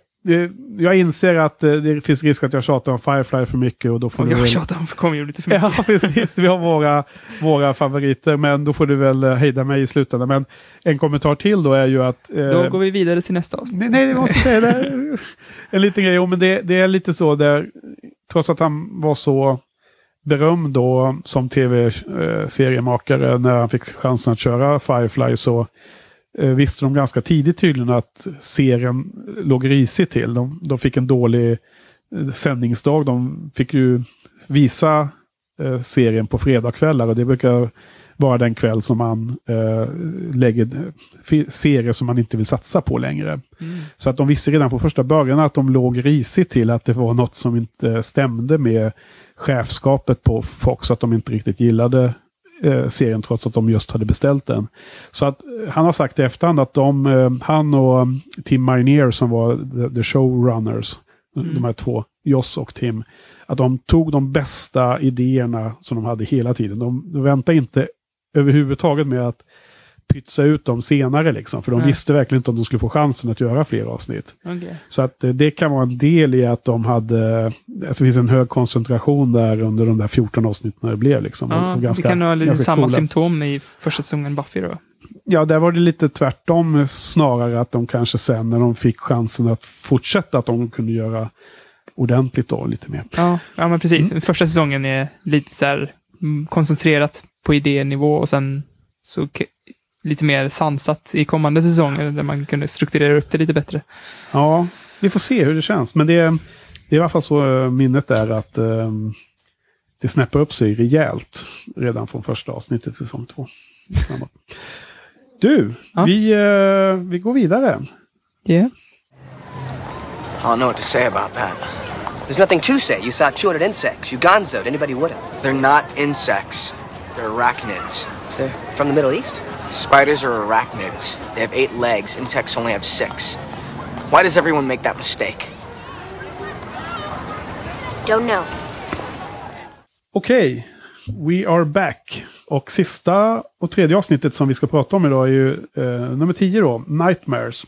[SPEAKER 1] jag inser att eh, det finns risk att jag tjatar om Firefly för mycket och då får
[SPEAKER 2] Och
[SPEAKER 1] du
[SPEAKER 2] jag
[SPEAKER 1] väl-
[SPEAKER 2] tjatar om Community lite för mycket.
[SPEAKER 1] Ja, precis. Vi har våra, våra favoriter, men då får du väl eh, hejda mig i slutändan. Men en kommentar till då är ju att... eh,
[SPEAKER 2] Då går vi vidare till nästa avsnitt.
[SPEAKER 1] Nej, nej, det måste säga det. En liten grej, jo, men det, det är lite så där, trots att han var så berömd då som tv-seriemakare när han fick chansen att köra Firefly så eh, visste de ganska tidigt tydligen att serien låg risigt till. De, de fick en dålig eh, sändningsdag. De fick ju visa eh, serien på fredagskvällar och det brukar vara den kväll som man eh, lägger serier som man inte vill satsa på längre.
[SPEAKER 2] Mm.
[SPEAKER 1] Så att de visste redan från första början att de låg risigt till att det var något som inte stämde med chefskapet på Fox, att de inte riktigt gillade eh, serien trots att de just hade beställt den. Så att eh, han har sagt i efterhand att de, eh, han och Tim Minear som var the, the showrunners, de här två, Joss och Tim, att de tog de bästa idéerna som de hade hela tiden. De, de väntade inte överhuvudtaget med att pytsa ut dem senare liksom, för de
[SPEAKER 2] Nej.
[SPEAKER 1] visste verkligen inte om de skulle få chansen att göra fler avsnitt.
[SPEAKER 2] Okej.
[SPEAKER 1] Så att eh, det kan vara en del i att de hade, alltså det finns en hög koncentration där under de där 14 avsnitten det blev. Liksom,
[SPEAKER 2] Ja,
[SPEAKER 1] Och
[SPEAKER 2] det
[SPEAKER 1] ganska-
[SPEAKER 2] kan vara lite samma
[SPEAKER 1] coola.
[SPEAKER 2] symptom i första säsongen Buffy då.
[SPEAKER 1] Ja, där var det lite tvärtom snarare att de kanske sen när de fick chansen att fortsätta att de kunde göra ordentligt då lite mer.
[SPEAKER 2] Ja, ja men precis.
[SPEAKER 1] Mm.
[SPEAKER 2] Första säsongen är lite så här mm, koncentrerat på idénivå och sen så lite mer sansat i kommande säsonger där man kunde strukturera upp det lite bättre.
[SPEAKER 1] Ja, vi får se hur det känns. Men det, det är i alla fall så eh, minnet är att eh, det snäppar upp sig rejält redan från första avsnittet säsong två. Du,
[SPEAKER 2] Ja.
[SPEAKER 1] vi, eh, vi går vidare.
[SPEAKER 2] Yeah.
[SPEAKER 6] I don't know what to say about that. There's nothing to say. You saw 200 insects. You gonzoed. Anybody would have.
[SPEAKER 8] They're not insects. They're arachnids.
[SPEAKER 6] They're from the Middle East.
[SPEAKER 8] Spiders are arachnids. They have eight legs. Insects only have six. Why does everyone make that mistake?
[SPEAKER 5] Don't know.
[SPEAKER 1] Okej, we are back. Och sista och tredje avsnittet som vi ska prata om idag är ju eh, nummer 10 då, Nightmares.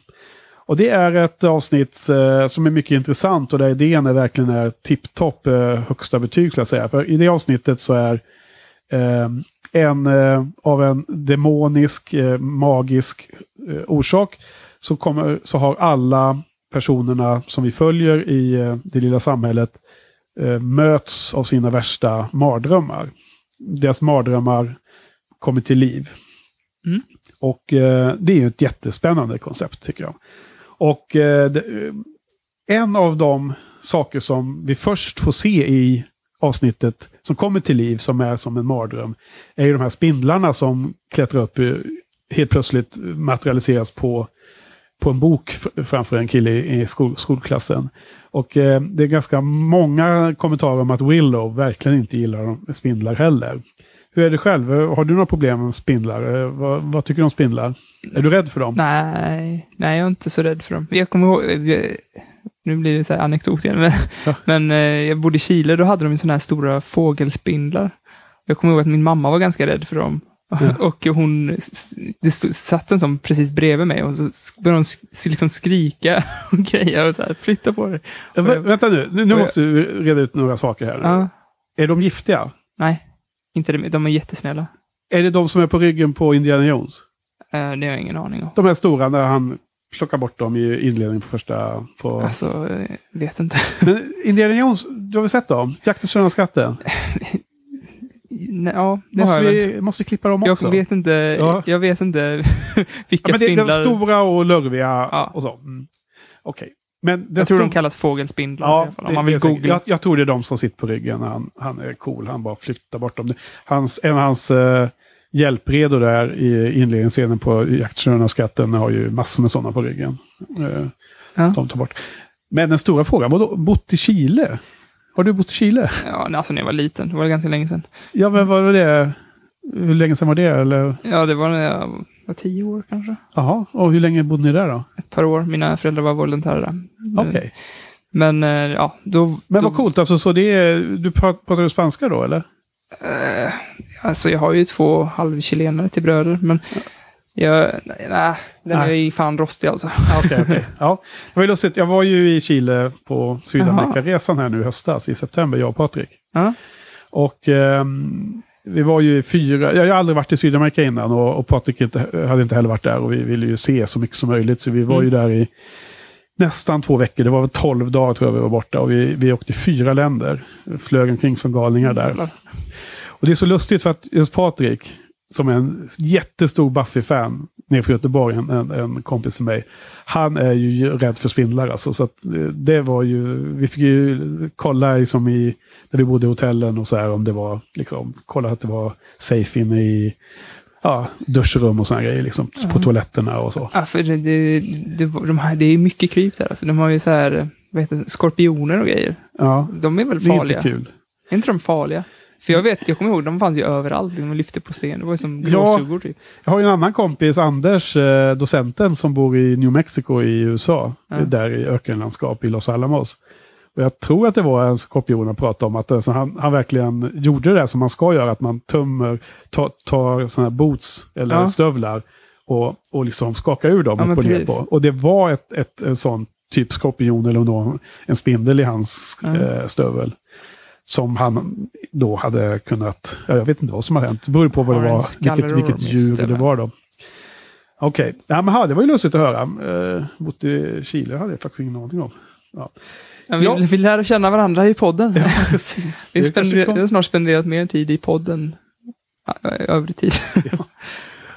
[SPEAKER 1] Och det är ett avsnitt eh, som är mycket intressant och där idén är verkligen är tipptopp eh, högsta betyg skulle jag säga. För i det avsnittet så är eh, en eh, av en demonisk, eh, magisk eh, orsak så, kommer, så har alla personerna som vi följer i eh, det lilla samhället eh, möts av sina värsta mardrömmar. Deras mardrömmar kommer till liv.
[SPEAKER 2] Mm.
[SPEAKER 1] Och eh, det är ju ett jättespännande koncept tycker jag. Och det, en av de saker som vi först får se i avsnittet som kommer till liv, som är som en mardröm, är ju de här spindlarna som klättrar upp, helt plötsligt materialiseras på, på en bok framför en kille i, skol, skolklassen. Och eh, det är ganska många kommentarer om att Willow verkligen inte gillar spindlar heller. Hur är det själv? Har du några problem med spindlar? Eh, vad, vad tycker du om spindlar? Är du rädd för dem?
[SPEAKER 2] Nej, nej, jag är inte så rädd för dem. Jag kommer ihåg, nu blir det så här anekdot igen, men,
[SPEAKER 1] Ja.
[SPEAKER 2] men eh, jag bodde i Chile, då hade de sådana här stora fågelspindlar. Jag kommer ihåg att min mamma var ganska rädd för dem. Och hon, det stod- satt en som precis bredvid mig och så började hon sk- liksom skrika och grejer och så här, flytta på dig.
[SPEAKER 1] Ja, vä- vänta nu, nu, nu måste du reda ut några saker här.
[SPEAKER 2] Ja,
[SPEAKER 1] Är de giftiga?
[SPEAKER 2] nej, inte det, de är jättesnälla.
[SPEAKER 1] Är det de som är på ryggen på Indiana Jones?
[SPEAKER 2] Eh, det har jag ingen aning om.
[SPEAKER 1] De här stora när han plockar bort dem i inledningen på första... På...
[SPEAKER 2] Alltså, eh, vet inte.
[SPEAKER 1] Men Indiana Jones, du har väl sett dem? Jakten på skatten?
[SPEAKER 2] Ja, det
[SPEAKER 1] Måste
[SPEAKER 2] jag
[SPEAKER 1] vi måste klippa dem också?
[SPEAKER 2] Jag vet inte,
[SPEAKER 1] Ja.
[SPEAKER 2] jag vet inte
[SPEAKER 1] ja,
[SPEAKER 2] vilka
[SPEAKER 1] men det, de
[SPEAKER 2] spindlar.
[SPEAKER 1] stora och lurviga
[SPEAKER 2] Ja.
[SPEAKER 1] och så. Mm. Okej. Men den
[SPEAKER 2] jag tror de kallas fågelspindlar
[SPEAKER 1] Ja,
[SPEAKER 2] fall, om man
[SPEAKER 1] det
[SPEAKER 2] vill googla.
[SPEAKER 1] Jag, jag tror det är de som sitter på ryggen. Han, han är cool. Han bara flyttar bort dem. Hans, en av hans uh, hjälpredor där i inledningsscenen på Jakten skatten har ju massor med sådana på ryggen. Eh,
[SPEAKER 2] Ja.
[SPEAKER 1] De tar bort. Men den stora frågan, vadå bott i Chile? Har du bott i Chile?
[SPEAKER 2] Ja, alltså när jag var liten, det var ganska länge sedan.
[SPEAKER 1] Ja, men var det? Hur länge sedan var det? Eller?
[SPEAKER 2] Ja, det var när jag var tio år kanske.
[SPEAKER 1] Jaha, och hur länge bodde ni där då?
[SPEAKER 2] Ett par år. Mina föräldrar var volontärer där.
[SPEAKER 1] Okej.
[SPEAKER 2] Men eh, ja, då...
[SPEAKER 1] Men
[SPEAKER 2] då,
[SPEAKER 1] vad coolt, alltså, så det är, du du spanska då eller?
[SPEAKER 2] Eh, alltså jag har ju två halvchilenare till bröder, men jag, nej, den
[SPEAKER 1] Nej.
[SPEAKER 2] är ju fan rostig alltså.
[SPEAKER 1] Okej, okej. Ja. Det var lustigt, jag var ju i Chile på Sydamerikaresan här nu i höstas, i september, jag och Patrik.
[SPEAKER 2] Ja.
[SPEAKER 1] Och ehm, vi var ju i fyra, jag har aldrig varit i Sydamerika innan och, och Patrik inte, hade inte heller varit där och vi ville ju se så mycket som möjligt. Så vi var ju där i nästan två veckor, det var väl tolv dagar tror jag vi var borta och vi, vi åkte i fyra länder. Flög omkring som galningar där. Och det är så lustigt för att just Patrik, som är en jättestor Buffy-fan nere från Göteborg, en, en, en kompis till mig. Han är ju rädd för spindlar alltså. Så eh, det var ju, vi fick ju kolla liksom i, där vi bodde i hotellen och så här om det var, liksom, kolla att det var safe inne i ja, duschrum och sådana grejer, liksom, på toaletterna och så.
[SPEAKER 2] Ja, för det, det, det, de här, det är mycket kryp där. Alltså. De har ju så här, vad heter det, skorpioner och grejer.
[SPEAKER 1] Ja,
[SPEAKER 2] De är väl
[SPEAKER 1] det är
[SPEAKER 2] farliga?
[SPEAKER 1] inte kul.
[SPEAKER 2] Är inte de farliga? För jag vet, jag kommer ihåg, de fanns ju överallt. De lyfte på sten. Det var ju som
[SPEAKER 1] Ja.
[SPEAKER 2] gråsuggor typ.
[SPEAKER 1] Jag har ju en annan kompis, Anders, eh, docenten, som bor i New Mexico i USA.
[SPEAKER 2] Ja.
[SPEAKER 1] Där i ökenlandskap i Los Alamos. Och jag tror att det var en skorpion han pratade om. Att alltså, han, han verkligen gjorde det som man ska göra. Att man tömmer, tar, tar sådana här boots eller
[SPEAKER 2] Ja.
[SPEAKER 1] stövlar. Och, och liksom skakar ur dem
[SPEAKER 2] Ja,
[SPEAKER 1] upp och ner på. Och det var ett, ett, en sån typ skorpion eller någon, en spindel i hans
[SPEAKER 2] Ja.
[SPEAKER 1] eh, stövel. Som han då hade kunnat, ja, jag vet inte vad som hade hänt. Det beror på vad
[SPEAKER 2] Har
[SPEAKER 1] det var, vilket, vilket djur det var då. Okej, ja, men ha, det var ju lustigt att höra. Uh, bott i Chile hade jag faktiskt ingen aning om. Ja,
[SPEAKER 2] Ja, vi,
[SPEAKER 1] Ja.
[SPEAKER 2] vi lär känna varandra i podden.
[SPEAKER 1] precis.
[SPEAKER 2] Vi, har snart spenderat mer tid i podden. Ja, övrig tid.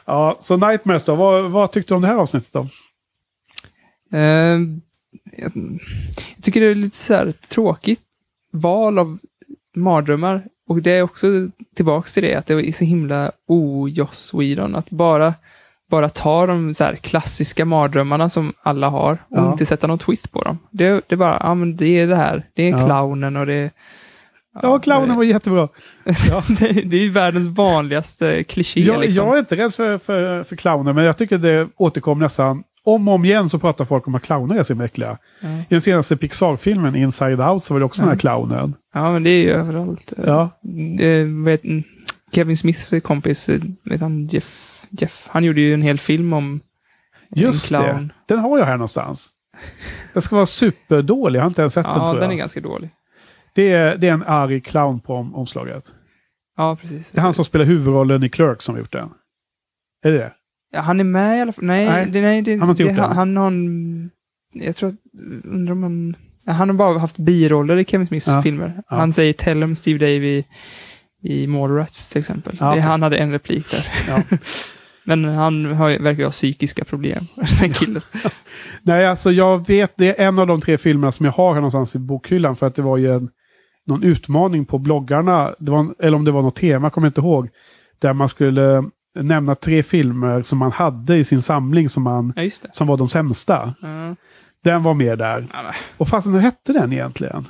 [SPEAKER 1] Ja, så Nightmares då, vad, vad tyckte du om det här avsnittet då?
[SPEAKER 2] Eh, jag, jag tycker det är lite så här tråkigt val av mardrömmar. Och det är också tillbaks till det, att det är så himla o-Joss Whedon. Att bara, bara ta de så här klassiska mardrömmarna som alla har och
[SPEAKER 1] Ja.
[SPEAKER 2] inte sätta någon twist på dem. Det, det är bara, ja men det är det här. Det är
[SPEAKER 1] Ja.
[SPEAKER 2] clownen och det är...
[SPEAKER 1] Ja, clownen var jättebra.
[SPEAKER 2] det, det är världens vanligaste kliché.
[SPEAKER 1] Jag,
[SPEAKER 2] liksom.
[SPEAKER 1] jag är inte rädd för, för, för clowner, men jag tycker det återkom nästan om och om igen så pratar folk om att clowner är så äckliga.
[SPEAKER 2] Ja.
[SPEAKER 1] I den senaste Pixar-filmen Inside Out så var det också den här clownen.
[SPEAKER 2] Ja, men det är ju överallt.
[SPEAKER 1] Ja.
[SPEAKER 2] Eh, vet, mm, Kevin Smiths kompis, vet han, Jeff, Jeff, han gjorde ju en hel film om
[SPEAKER 1] Just
[SPEAKER 2] en clown.
[SPEAKER 1] det. Den har jag här någonstans. Den ska vara superdålig. Jag har inte ens sett den
[SPEAKER 2] Ja,
[SPEAKER 1] tror
[SPEAKER 2] den
[SPEAKER 1] jag.
[SPEAKER 2] är ganska dålig.
[SPEAKER 1] Det, är, det är en arg clown på om, omslaget.
[SPEAKER 2] Ja, precis.
[SPEAKER 1] Det är han som spelar huvudrollen i Clerks som har gjort den. Är det det?
[SPEAKER 2] Ja, han är med i alla fall. Nej,
[SPEAKER 1] Nej,
[SPEAKER 2] det, nej det,
[SPEAKER 1] han har inte
[SPEAKER 2] det,
[SPEAKER 1] gjort
[SPEAKER 2] han, han har en... Jag tror att... Undrar om han... ja, Han har bara haft biroller i Kevin Smiths
[SPEAKER 1] Ja.
[SPEAKER 2] filmer. Han säger Tell him Steve Davey i Mallrats till exempel. Det, han hade en replik där. Men han har, verkar ha psykiska problem, den killen.
[SPEAKER 1] Nej, alltså jag vet, det är en av de tre filmerna som jag har här någonstans i bokhyllan. För att det var ju en, någon utmaning på bloggarna. Det var, eller om det var något tema, kommer jag inte ihåg. Där man skulle nämna tre filmer som man hade i sin samling som, man,
[SPEAKER 2] Ja,
[SPEAKER 1] som var de sämsta.
[SPEAKER 2] Ja.
[SPEAKER 1] Den var med där.
[SPEAKER 2] Ja,
[SPEAKER 1] Och fast hur hette den egentligen?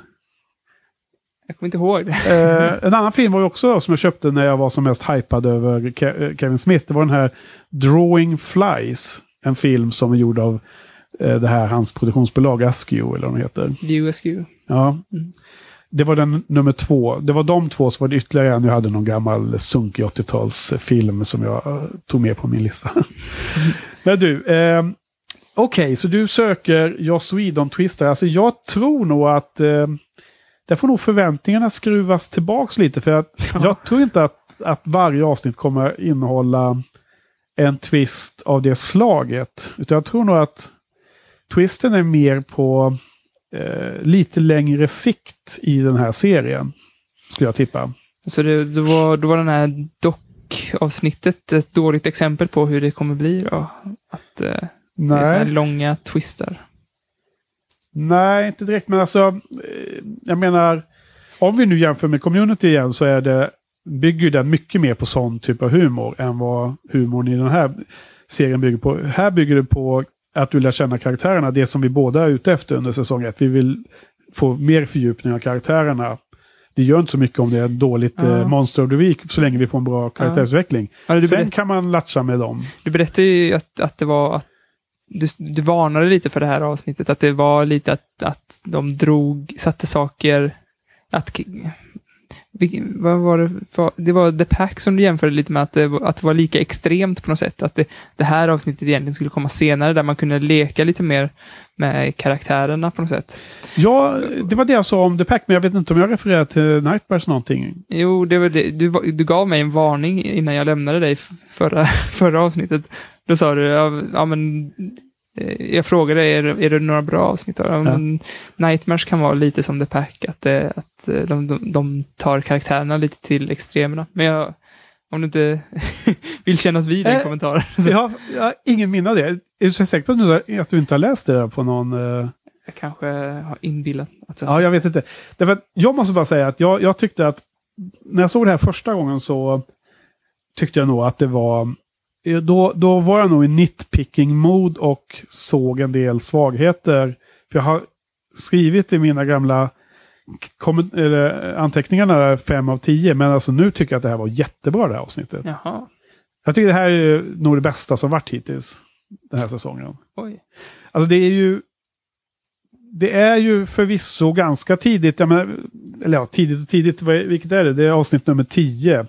[SPEAKER 2] jag kommer inte ihåg det.
[SPEAKER 1] Eh, en annan film var ju också som jag köpte när jag var som mest hypad över Ke- eh, Kevin Smith. Det var den här Drawing Flies. En film som är gjord av eh, det här hans produktionsbolag Askew eller vad de heter.
[SPEAKER 2] VUSQ.
[SPEAKER 1] Ja. Det var den nummer två. Det var de två, så var det ytterligare en. Jag hade någon gammal sunkig 80-talsfilm som jag eh, tog med på min lista. Men du, eh, okej, så du söker Joss Whedon-twister. Alltså jag tror nog att eh, där får nog förväntningarna skruvas tillbaks lite. För att jag tror inte att, att varje avsnitt kommer innehålla en twist av det slaget. Utan jag tror nog att twisten är mer på eh, lite längre sikt i den här serien. Skulle jag tippa.
[SPEAKER 2] Så det, det var, då var den här dock-avsnittet ett dåligt exempel på hur det kommer bli då? Att eh, det är sådana här långa twister.
[SPEAKER 1] nej, inte direkt. Men alltså, eh, jag menar, om vi nu jämför med community igen så är det, bygger den mycket mer på sån typ av humor än vad humorn i den här serien bygger på. Här bygger det på att du lär känna karaktärerna, det som vi båda är ute efter under säsong ett. Vi vill få mer fördjupning av karaktärerna. Det gör inte så mycket om det är ett dåligt
[SPEAKER 2] Ja.
[SPEAKER 1] eh, Monster of the Week, så länge vi får en bra karaktärsutveckling.
[SPEAKER 2] Ja, du,
[SPEAKER 1] Sen kan man latcha med dem.
[SPEAKER 2] du berättade ju att, att det var att du, du varnade lite för det här avsnittet, att det var lite att, att de drog, satte saker, att vad var det för, Det var The Pack som du jämförde lite med, att det, att det var lika extremt på något sätt. Att det, det här avsnittet egentligen skulle komma senare, där man kunde leka lite mer med karaktärerna på något sätt.
[SPEAKER 1] Ja, det var det jag sa om The Pack, men jag vet inte om jag refererar till Nightmares någonting.
[SPEAKER 2] Jo, det var det. Du, du gav mig en varning innan jag lämnade dig förra, förra avsnittet. Då sa du, ja, ja men, jag frågade, är det, är det några bra avsnitt? Ja, men, Nightmares kan vara lite som The Pack, att, det, att eh, de, de, de tar karaktärerna lite till extremerna. Men jag, om du inte vill kännas vid den
[SPEAKER 1] Eh,
[SPEAKER 2] kommentaren.
[SPEAKER 1] Så jag, har, jag har ingen minne av det. Är du så säker på att du, att du inte har läst det där på någon... eh,
[SPEAKER 2] Jag kanske har inbillat att jag
[SPEAKER 1] Ja, jag vet inte. Därför jag måste bara säga att jag, jag tyckte att när jag såg det här första gången så tyckte jag nog att det var... Då, då var jag nog i nitpicking-mod och såg en del svagheter. För jag har skrivit i mina gamla eller, anteckningarna där fem av tio. Men alltså nu tycker jag att det här var jättebra det här avsnittet.
[SPEAKER 2] Jaha,
[SPEAKER 1] Jag tycker det här är nog det bästa som varit hittills den här säsongen.
[SPEAKER 2] oj.
[SPEAKER 1] Alltså det är ju... Det är ju förvisso ganska tidigt, menar, eller ja, tidigt och tidigt, vilket är det? Det är avsnitt nummer 10.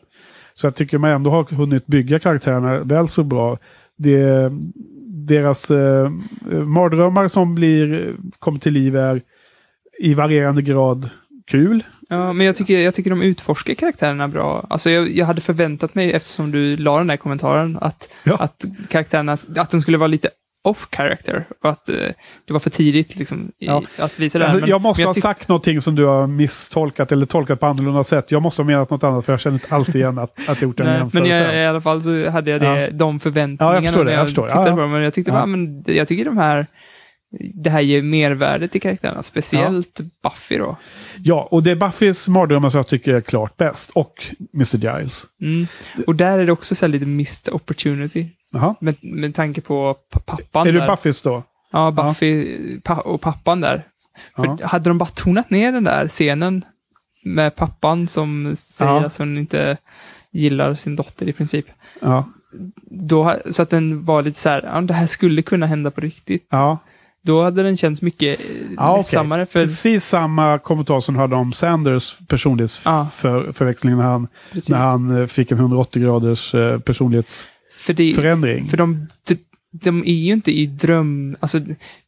[SPEAKER 1] Så jag tycker man ändå har hunnit bygga karaktärerna väl så bra. Det, deras eh, mardrömmar som blir, kommer till liv är i varierande grad kul.
[SPEAKER 2] Ja, men jag tycker, jag tycker de utforskar karaktärerna bra. Alltså jag, jag hade förväntat mig, eftersom du la den där kommentaren, att,
[SPEAKER 1] Ja.
[SPEAKER 2] att karaktärerna, att de skulle vara lite off character. Och att eh, det var för tidigt liksom, i,
[SPEAKER 1] Ja.
[SPEAKER 2] att visa det. här.
[SPEAKER 1] Alltså,
[SPEAKER 2] Men-
[SPEAKER 1] jag måste
[SPEAKER 2] men
[SPEAKER 1] ha sagt någonting som du har misstolkat eller tolkat på annorlunda sätt. Jag måste ha menat något annat för jag känner inte alls igen att, att jag gjort en
[SPEAKER 2] Nej,
[SPEAKER 1] jämförelse.
[SPEAKER 2] men jag, i alla fall så hade jag det,
[SPEAKER 1] Ja.
[SPEAKER 2] de förväntningarna
[SPEAKER 1] Ja, jag det, jag
[SPEAKER 2] jag, tittade
[SPEAKER 1] Ja,
[SPEAKER 2] på dem. Men jag tyckte,
[SPEAKER 1] Ja.
[SPEAKER 2] ja. men, jag tycker de här, det här ger mervärde till karaktärerna. Speciellt Buffy då.
[SPEAKER 1] Ja, och det är Buffys mardrömmar som jag tycker är klart bäst. Och Mr. Giles.
[SPEAKER 2] Mm. Och där är det också så lite missed opportunity.
[SPEAKER 1] Jaha.
[SPEAKER 2] Med, med tanke på pa- pappan
[SPEAKER 1] Är
[SPEAKER 2] där.
[SPEAKER 1] Buffys då?
[SPEAKER 2] Ja, Buffy pa och pappan där. För hade de bara tonat ner den där scenen med pappan som säger att hon inte gillar sin dotter i princip. Då, så att den var lite så här, det här skulle kunna hända på riktigt. Då hade den känts mycket
[SPEAKER 1] ja, okej.
[SPEAKER 2] ledsammare. För,
[SPEAKER 1] Precis samma kommentar som du hade om Sanders personlighetsförväxling
[SPEAKER 2] Ja.
[SPEAKER 1] när han,
[SPEAKER 2] precis.
[SPEAKER 1] när han eh, fick en 180 graders eh, personlighetsförändring.
[SPEAKER 2] För, det, för de, de, de är ju inte i dröm... Alltså,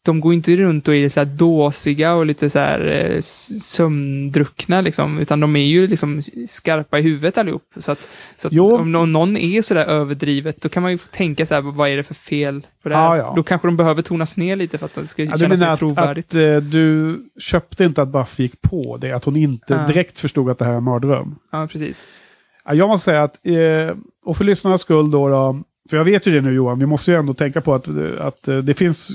[SPEAKER 2] de går inte runt och är så här dåsiga och lite så här eh, sömndruckna, liksom, utan de är ju liksom skarpa i huvudet allihop. Så att, så att om någon, är så där överdrivet, då kan man ju tänka så här, vad är det för fel på det här?
[SPEAKER 1] Ja, ja.
[SPEAKER 2] Då kanske de behöver tonas ner lite för att det ska
[SPEAKER 1] Ja,
[SPEAKER 2] kännas mer
[SPEAKER 1] att,
[SPEAKER 2] trovärdigt.
[SPEAKER 1] att eh, du köpte inte att Buffy gick på det? Att hon inte
[SPEAKER 2] Ja.
[SPEAKER 1] direkt förstod att det här är en mardröm?
[SPEAKER 2] Ja, precis.
[SPEAKER 1] Ja, Jag måste säga att, eh, och för lyssnarnas skull då, då, för jag vet ju det nu Johan, vi måste ju ändå tänka på att, att eh, det finns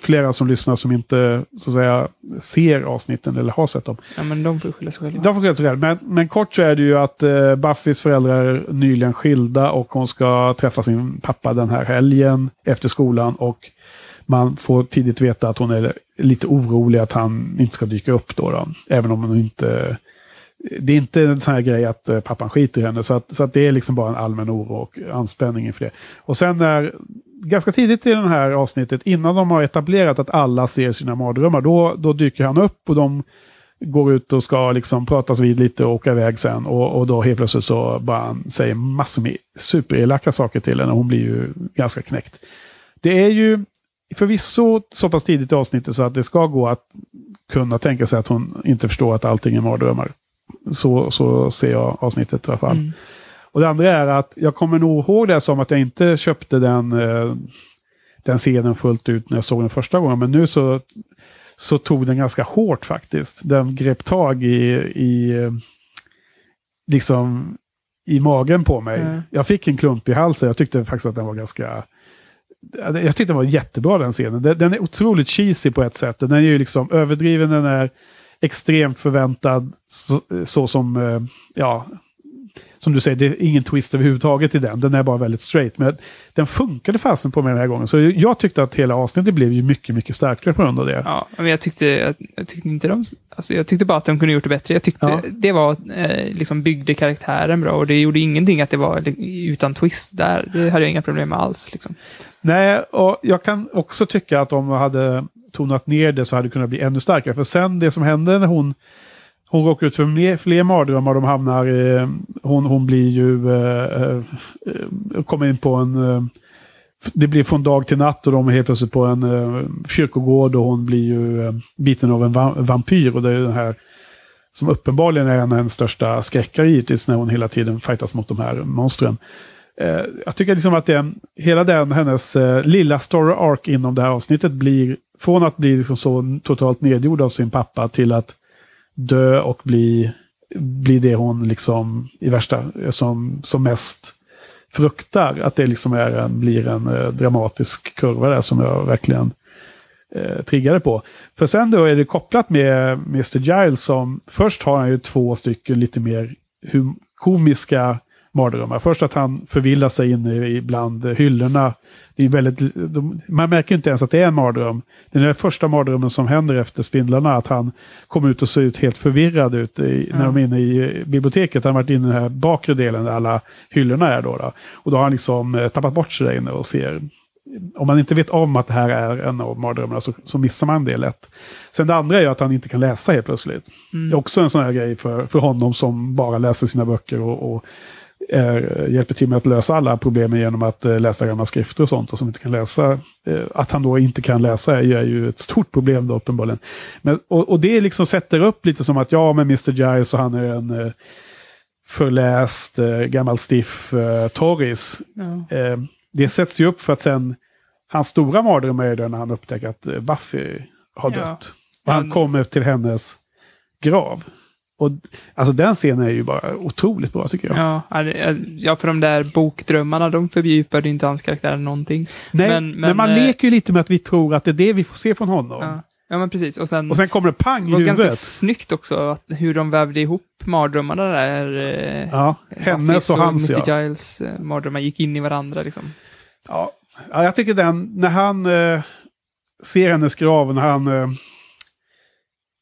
[SPEAKER 1] flera som lyssnar som inte så att säga ser avsnitten eller har sett dem.
[SPEAKER 2] Ja, men de får skylla sig själva.
[SPEAKER 1] De får sköta sig själv. Men, men kort så är det ju att eh, Buffys föräldrar är nyligen skilda och hon ska träffa sin pappa den här helgen efter skolan. Och man får tidigt veta att hon är lite orolig att han inte ska dyka upp då. då även om hon inte... Det är inte en sån här grej att eh, pappan skiter i henne. Så, att, så att det är liksom bara en allmän oro och anspänning inför det. Och sen när, ganska tidigt i det här avsnittet, innan de har etablerat att alla ser sina mardrömmar, då, då dyker han upp och de går ut och ska liksom pratas vid lite och åka iväg sen. Och, och då helt plötsligt så bara han säger massor med superelaka saker till henne. Hon blir ju ganska knäckt. Det är ju förvisso så pass tidigt i avsnittet så att det ska gå att kunna tänka sig att hon inte förstår att allting är mardrömmar. Så, så ser jag avsnittet i alla fall.
[SPEAKER 2] Mm.
[SPEAKER 1] Och det andra är att jag kommer nog ihåg det som att jag inte köpte den, eh, den scenen fullt ut när jag såg den första gången. Men nu så, så tog den ganska hårt faktiskt. Den grep tag i, i liksom i magen på mig.
[SPEAKER 2] Mm.
[SPEAKER 1] Jag fick en klump i halsen. Jag tyckte faktiskt att den var ganska... Jag tyckte den var jättebra den scenen. Den, den är otroligt cheesy på ett sätt. Den är ju liksom överdriven, den är extremt förväntad. Så, så som, eh, ja, som du säger, det är ingen twist överhuvudtaget i den. Den är bara väldigt straight. Men den funkade fasen på mig den här gången. Så jag tyckte att hela avsnittet blev ju mycket, mycket starkare på grund av det.
[SPEAKER 2] Ja, men jag tyckte, jag, jag tyckte inte de... Alltså jag tyckte bara att de kunde gjort det bättre. Jag tyckte
[SPEAKER 1] Ja.
[SPEAKER 2] det var, eh, liksom byggde karaktären bra och det gjorde ingenting att det var utan twist där. Det hade jag inga problem med alls. Liksom.
[SPEAKER 1] Nej, och jag kan också tycka att man hade tonat ner det så hade det kunnat bli ännu starkare. För sen det som hände när hon, hon råkar ut för mer, fler mardrömmar, de hamnar, eh, hon, hon blir ju, eh, eh, eh, kommer in på en, eh, det blir från dag till natt och de är helt plötsligt på en eh, kyrkogård och hon blir ju eh, biten av en va vampyr. Och det är ju den här som uppenbarligen är en av hennes största skräckar givetvis när hon hela tiden fightas mot de här monstren. Eh, jag tycker liksom att den, hela den, hennes eh, lilla story arc inom det här avsnittet blir, från att bli liksom så totalt nedgjord av sin pappa till att dö och bli, bli det hon liksom i värsta, som, som mest fruktar. Att det liksom är en, blir en eh, dramatisk kurva där som jag verkligen eh, triggade på. För sen då är det kopplat med Mr. Giles som först har han ju två stycken lite mer hum- komiska mardrömmar. Först att han förvillar sig inne i bland hyllorna. Det är väldigt, de, man märker inte ens att det är en mardröm. Det är den första mardrömmen som händer efter spindlarna. Att han kommer ut och ser ut helt förvirrad ut i, när de är inne i biblioteket. Han har varit inne i den här bakre delen där alla hyllorna är. Då, då. Och då har han liksom eh, tappat bort sig där inne och ser om man inte vet om att det här är en av mardrömmarna så, så missar man det lätt. Sen det andra är att han inte kan läsa helt plötsligt. Det är också en sån här grej för, för honom som bara läser sina böcker och, och eh, hjälper till med att lösa alla problemen genom att eh, läsa gamla skrifter och sånt och som inte kan läsa. Eh, att han då inte kan läsa är ju, ett stort problem då uppenbarligen. Men, och, och det liksom sätter upp lite som att ja, men Mr. Giles och han är en eh, förläst eh, gammal stiff eh, torris.
[SPEAKER 2] Ja.
[SPEAKER 1] Eh, det sätts ju upp för att sen hans stora mardröm är ju när han upptäcker att eh, Buffy har
[SPEAKER 2] Ja.
[SPEAKER 1] dött. Och han kommer till hennes grav. Och alltså den scenen är ju bara otroligt bra tycker jag.
[SPEAKER 2] Ja, ja, det- för de där bokdrömmarna, de fördjupade inte hans karaktär någonting.
[SPEAKER 1] Nej,
[SPEAKER 2] men-
[SPEAKER 1] men,
[SPEAKER 2] men,
[SPEAKER 1] man
[SPEAKER 2] eh,
[SPEAKER 1] leker ju lite med att vi tror att det är det vi får se från honom.
[SPEAKER 2] Ja, ja men precis. Och sen,
[SPEAKER 1] Och sen kommer det pang
[SPEAKER 2] det
[SPEAKER 1] i
[SPEAKER 2] var ganska
[SPEAKER 1] huvudet.
[SPEAKER 2] snyggt också att, hur de vävde ihop mardrömmarna där. eh,
[SPEAKER 1] Ja, hennes och hans
[SPEAKER 2] Mr.
[SPEAKER 1] ja.
[SPEAKER 2] Giles eh, mardrömmar gick in i varandra liksom.
[SPEAKER 1] ja. Ja, jag tycker den, när han eh, ser hennes grav, när han, eh,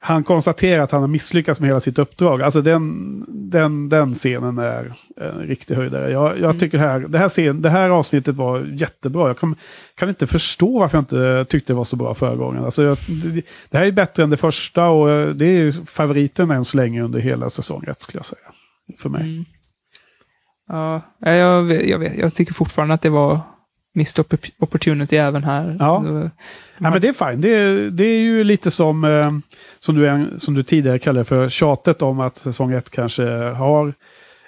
[SPEAKER 1] han konstaterar att han har misslyckats med hela sitt uppdrag. Alltså den, den, den scenen är en riktig höjdare. Jag, jag
[SPEAKER 2] Mm.
[SPEAKER 1] tycker det här, det, här scen, det här avsnittet var jättebra. Jag kan, kan inte förstå varför jag inte tyckte det var så bra förra gången. Alltså jag, det, det här är bättre än det första och det är favoriten än så länge under hela säsongen, skulle jag säga. För mig.
[SPEAKER 2] Mm. Ja, ja, jag, jag, vet, jag tycker fortfarande att det var missed opp- opportunity även här.
[SPEAKER 1] Ja. Ja, men det är fint. Det, är- det är ju lite som, eh, som, du, som du tidigare kallade för tjatet om att säsong ett kanske har,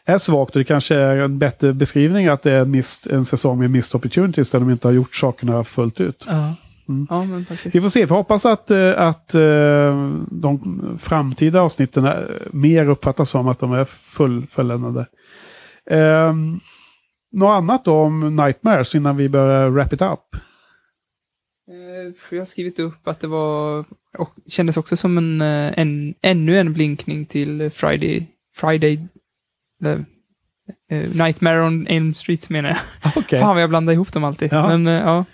[SPEAKER 1] är svagt. Och det kanske är en bättre beskrivning att det är missed, en säsong med missed opportunities där de inte har gjort sakerna fullt ut.
[SPEAKER 2] Ja.
[SPEAKER 1] Mm.
[SPEAKER 2] ja.
[SPEAKER 1] Vi får se, vi hoppas att, eh, att eh, de framtida avsnitten är, mer uppfattas som att de är fullföljdande. Um, något annat då om Nightmares innan vi börjar wrap it up?
[SPEAKER 2] Eh, Jag har skrivit upp att det var, och kändes också som en, eh, en ännu en blinkning till Friday, Friday, eller, eh, Nightmare on Elm Street menar jag.
[SPEAKER 1] Okej.
[SPEAKER 2] Fan vad jag blandar ihop dem alltid.
[SPEAKER 1] Ja.
[SPEAKER 2] Men, ja.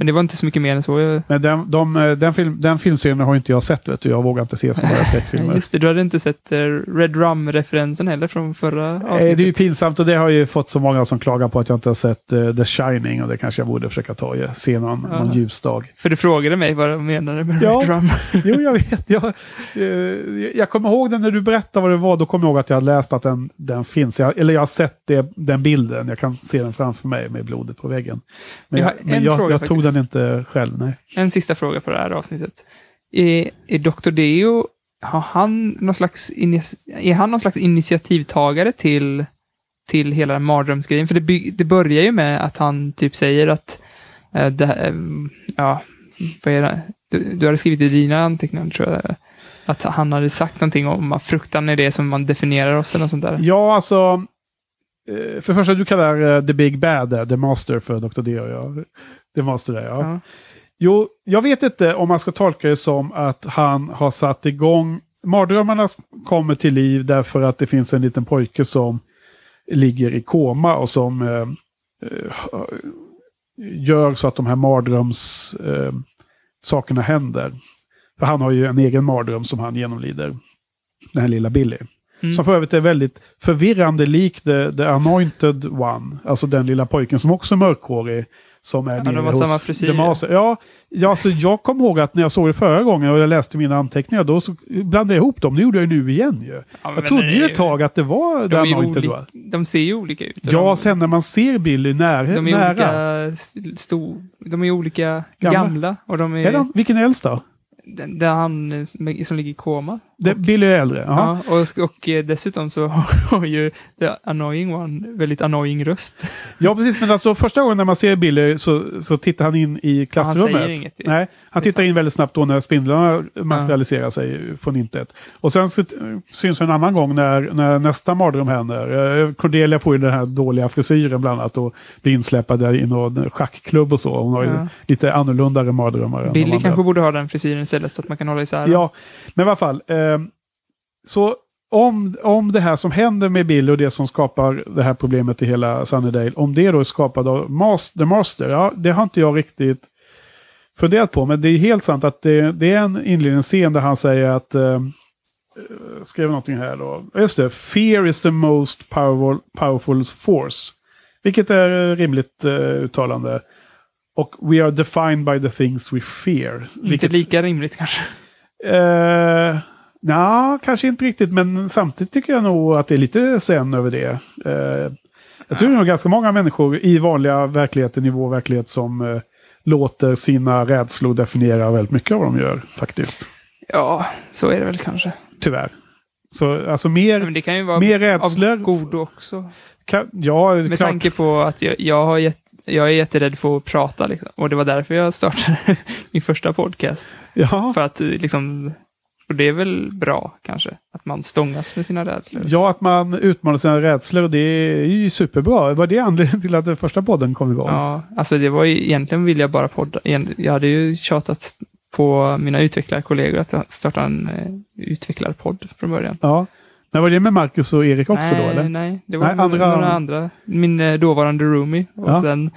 [SPEAKER 2] Men det var inte så mycket mer än så.
[SPEAKER 1] Men den, de, eh, den, film, den filmserien har inte jag sett, vet du. Jag vågar inte se så många skräckfilmer.
[SPEAKER 2] just det, du hade inte sett eh, Red Rum-referensen heller från förra avsnittet?
[SPEAKER 1] det är ju pinsamt och det har ju fått så många som klagar på att jag inte har sett eh, The Shining och det kanske jag borde försöka ta och se någon,
[SPEAKER 2] Ja.
[SPEAKER 1] någon ljusdag.
[SPEAKER 2] För du frågade mig vad jag menade med
[SPEAKER 1] Ja.
[SPEAKER 2] Red Rum.
[SPEAKER 1] Jo, jag vet. Jag, eh, jag kommer ihåg den när du berättade vad det var. Då kommer jag ihåg att jag hade läst att den, den finns. Jag, eller jag har sett det, den bilden. Jag kan se den framför mig med blodet på väggen. Men
[SPEAKER 2] Jag
[SPEAKER 1] jag,
[SPEAKER 2] har en
[SPEAKER 1] jag,
[SPEAKER 2] fråga
[SPEAKER 1] jag tog
[SPEAKER 2] faktiskt.
[SPEAKER 1] den inte själv. Nej.
[SPEAKER 2] En sista fråga på det här avsnittet. Är, är Dr. Deo, har han någon slags, är han någon slags initiativtagare till, till hela den mardrömsgrejen? För det, by, det börjar ju med att han typ säger att, eh, det, eh, ja, vad är det? Du, du hade skrivit i dina anteckningar tror jag, att han hade sagt någonting om att fruktan är det som man definierar oss eller något sånt där.
[SPEAKER 1] Ja, alltså. eh, För det första, du kallar The Big Bad, The Master för Dr. Deo. Ja. The Master där, ja.
[SPEAKER 2] Ja.
[SPEAKER 1] Jo, jag vet inte om man ska tolka det som att han har satt igång... Mardrömmarna kommer till liv därför att det finns en liten pojke som ligger i koma och som eh, eh, gör så att de här mardröms eh, sakerna händer. För han har ju en egen mardröm som han genomlider. Den här lilla Billy.
[SPEAKER 2] Mm.
[SPEAKER 1] Som för övrigt är väldigt förvirrande lik the, the Anointed One. Alltså den lilla pojken som också är mörkhårig. Som är
[SPEAKER 2] Ja,
[SPEAKER 1] nere
[SPEAKER 2] de har
[SPEAKER 1] hos
[SPEAKER 2] samma frisyr.
[SPEAKER 1] The Master. Ja, ja alltså jag kommer ihåg att när jag såg det förra gången och jag läste mina anteckningar, då så blandade jag ihop dem. Det gjorde jag ju nu igen ju.
[SPEAKER 2] Ja,
[SPEAKER 1] jag trodde
[SPEAKER 2] det
[SPEAKER 1] ju ett tag att det var
[SPEAKER 2] de,
[SPEAKER 1] Anointed
[SPEAKER 2] oli-
[SPEAKER 1] One.
[SPEAKER 2] de ser ju olika ut.
[SPEAKER 1] Ja,
[SPEAKER 2] de,
[SPEAKER 1] sen när man ser Billy nära.
[SPEAKER 2] de är
[SPEAKER 1] nära.
[SPEAKER 2] olika stor, de är olika
[SPEAKER 1] Gamla.
[SPEAKER 2] gamla. och de är,
[SPEAKER 1] Är de, vilken är äldst då?
[SPEAKER 2] Den, där han som som ligger i koma.
[SPEAKER 1] Det, Billy är äldre?
[SPEAKER 2] Ja, och, och eh, dessutom så har ju The Annoying One väldigt annoying röst.
[SPEAKER 1] Ja, precis. Men alltså första gången när man ser Billy så, så tittar han in i klassrummet.
[SPEAKER 2] säger inget.
[SPEAKER 1] Nej, han tittar in väldigt snabbt då när spindlarna materialiserar sig från intet. Och sen så, syns en annan gång när, när nästa mardröm händer. Eh, Cordelia får ju den här dåliga frisyren bland annat och blir insläpad där i någon schackklubb och så. Hon har ju
[SPEAKER 2] Ja.
[SPEAKER 1] lite annorlundare mardrömmar.
[SPEAKER 2] Billy kanske borde ha den frisyren istället så att man kan hålla isär.
[SPEAKER 1] Ja, men i alla fall. Eh, så om, om det här som händer med Billy och det som skapar det här problemet i hela Sunnydale, om det då är skapat av Mas- The Master, ja, det har inte jag riktigt funderat på. Men det är helt sant att det, det är en inledningsscen där han säger att eh, skrev någonting här då. Just det, Fear is the most powerful, powerful force. Vilket är rimligt eh, uttalande. Och we are defined by the things we fear.
[SPEAKER 2] Inte
[SPEAKER 1] Vilket,
[SPEAKER 2] lika rimligt kanske.
[SPEAKER 1] Eh, Nja, kanske inte riktigt, men samtidigt tycker jag nog att det är lite sen över det. Eh, jag tror är nog ganska många människor i vanliga verkligheten, i vår verklighet, som eh, låter sina rädslor definiera väldigt mycket av vad de gör, faktiskt.
[SPEAKER 2] Ja, så är det väl kanske.
[SPEAKER 1] Tyvärr. Så alltså mer...
[SPEAKER 2] Men det kan ju vara
[SPEAKER 1] mer rädslor.
[SPEAKER 2] av godo också.
[SPEAKER 1] Kan, ja,
[SPEAKER 2] Med
[SPEAKER 1] klart.
[SPEAKER 2] tanke på att jag, jag, har gett, jag är jätterädd för att prata. Liksom. Och det var därför jag startade min första podcast.
[SPEAKER 1] Ja.
[SPEAKER 2] För att eh, liksom, och det är väl bra kanske, att man stångas med sina rädslor.
[SPEAKER 1] ja, att man utmanar sina rädslor, det är ju superbra. Var det anledningen till att den första podden kom igång?
[SPEAKER 2] Ja, alltså det var ju, egentligen ville jag bara podda. Jag hade ju tjatat på mina utvecklarkollegor att starta en eh, utvecklarpodd från början.
[SPEAKER 1] Ja. Men var det med Marcus och Erik också
[SPEAKER 2] nej,
[SPEAKER 1] då, eller?
[SPEAKER 2] Nej, det var
[SPEAKER 1] Nej,
[SPEAKER 2] några
[SPEAKER 1] andra-
[SPEAKER 2] andra. andra. Min eh, dåvarande roomie. Och
[SPEAKER 1] Ja.
[SPEAKER 2] sen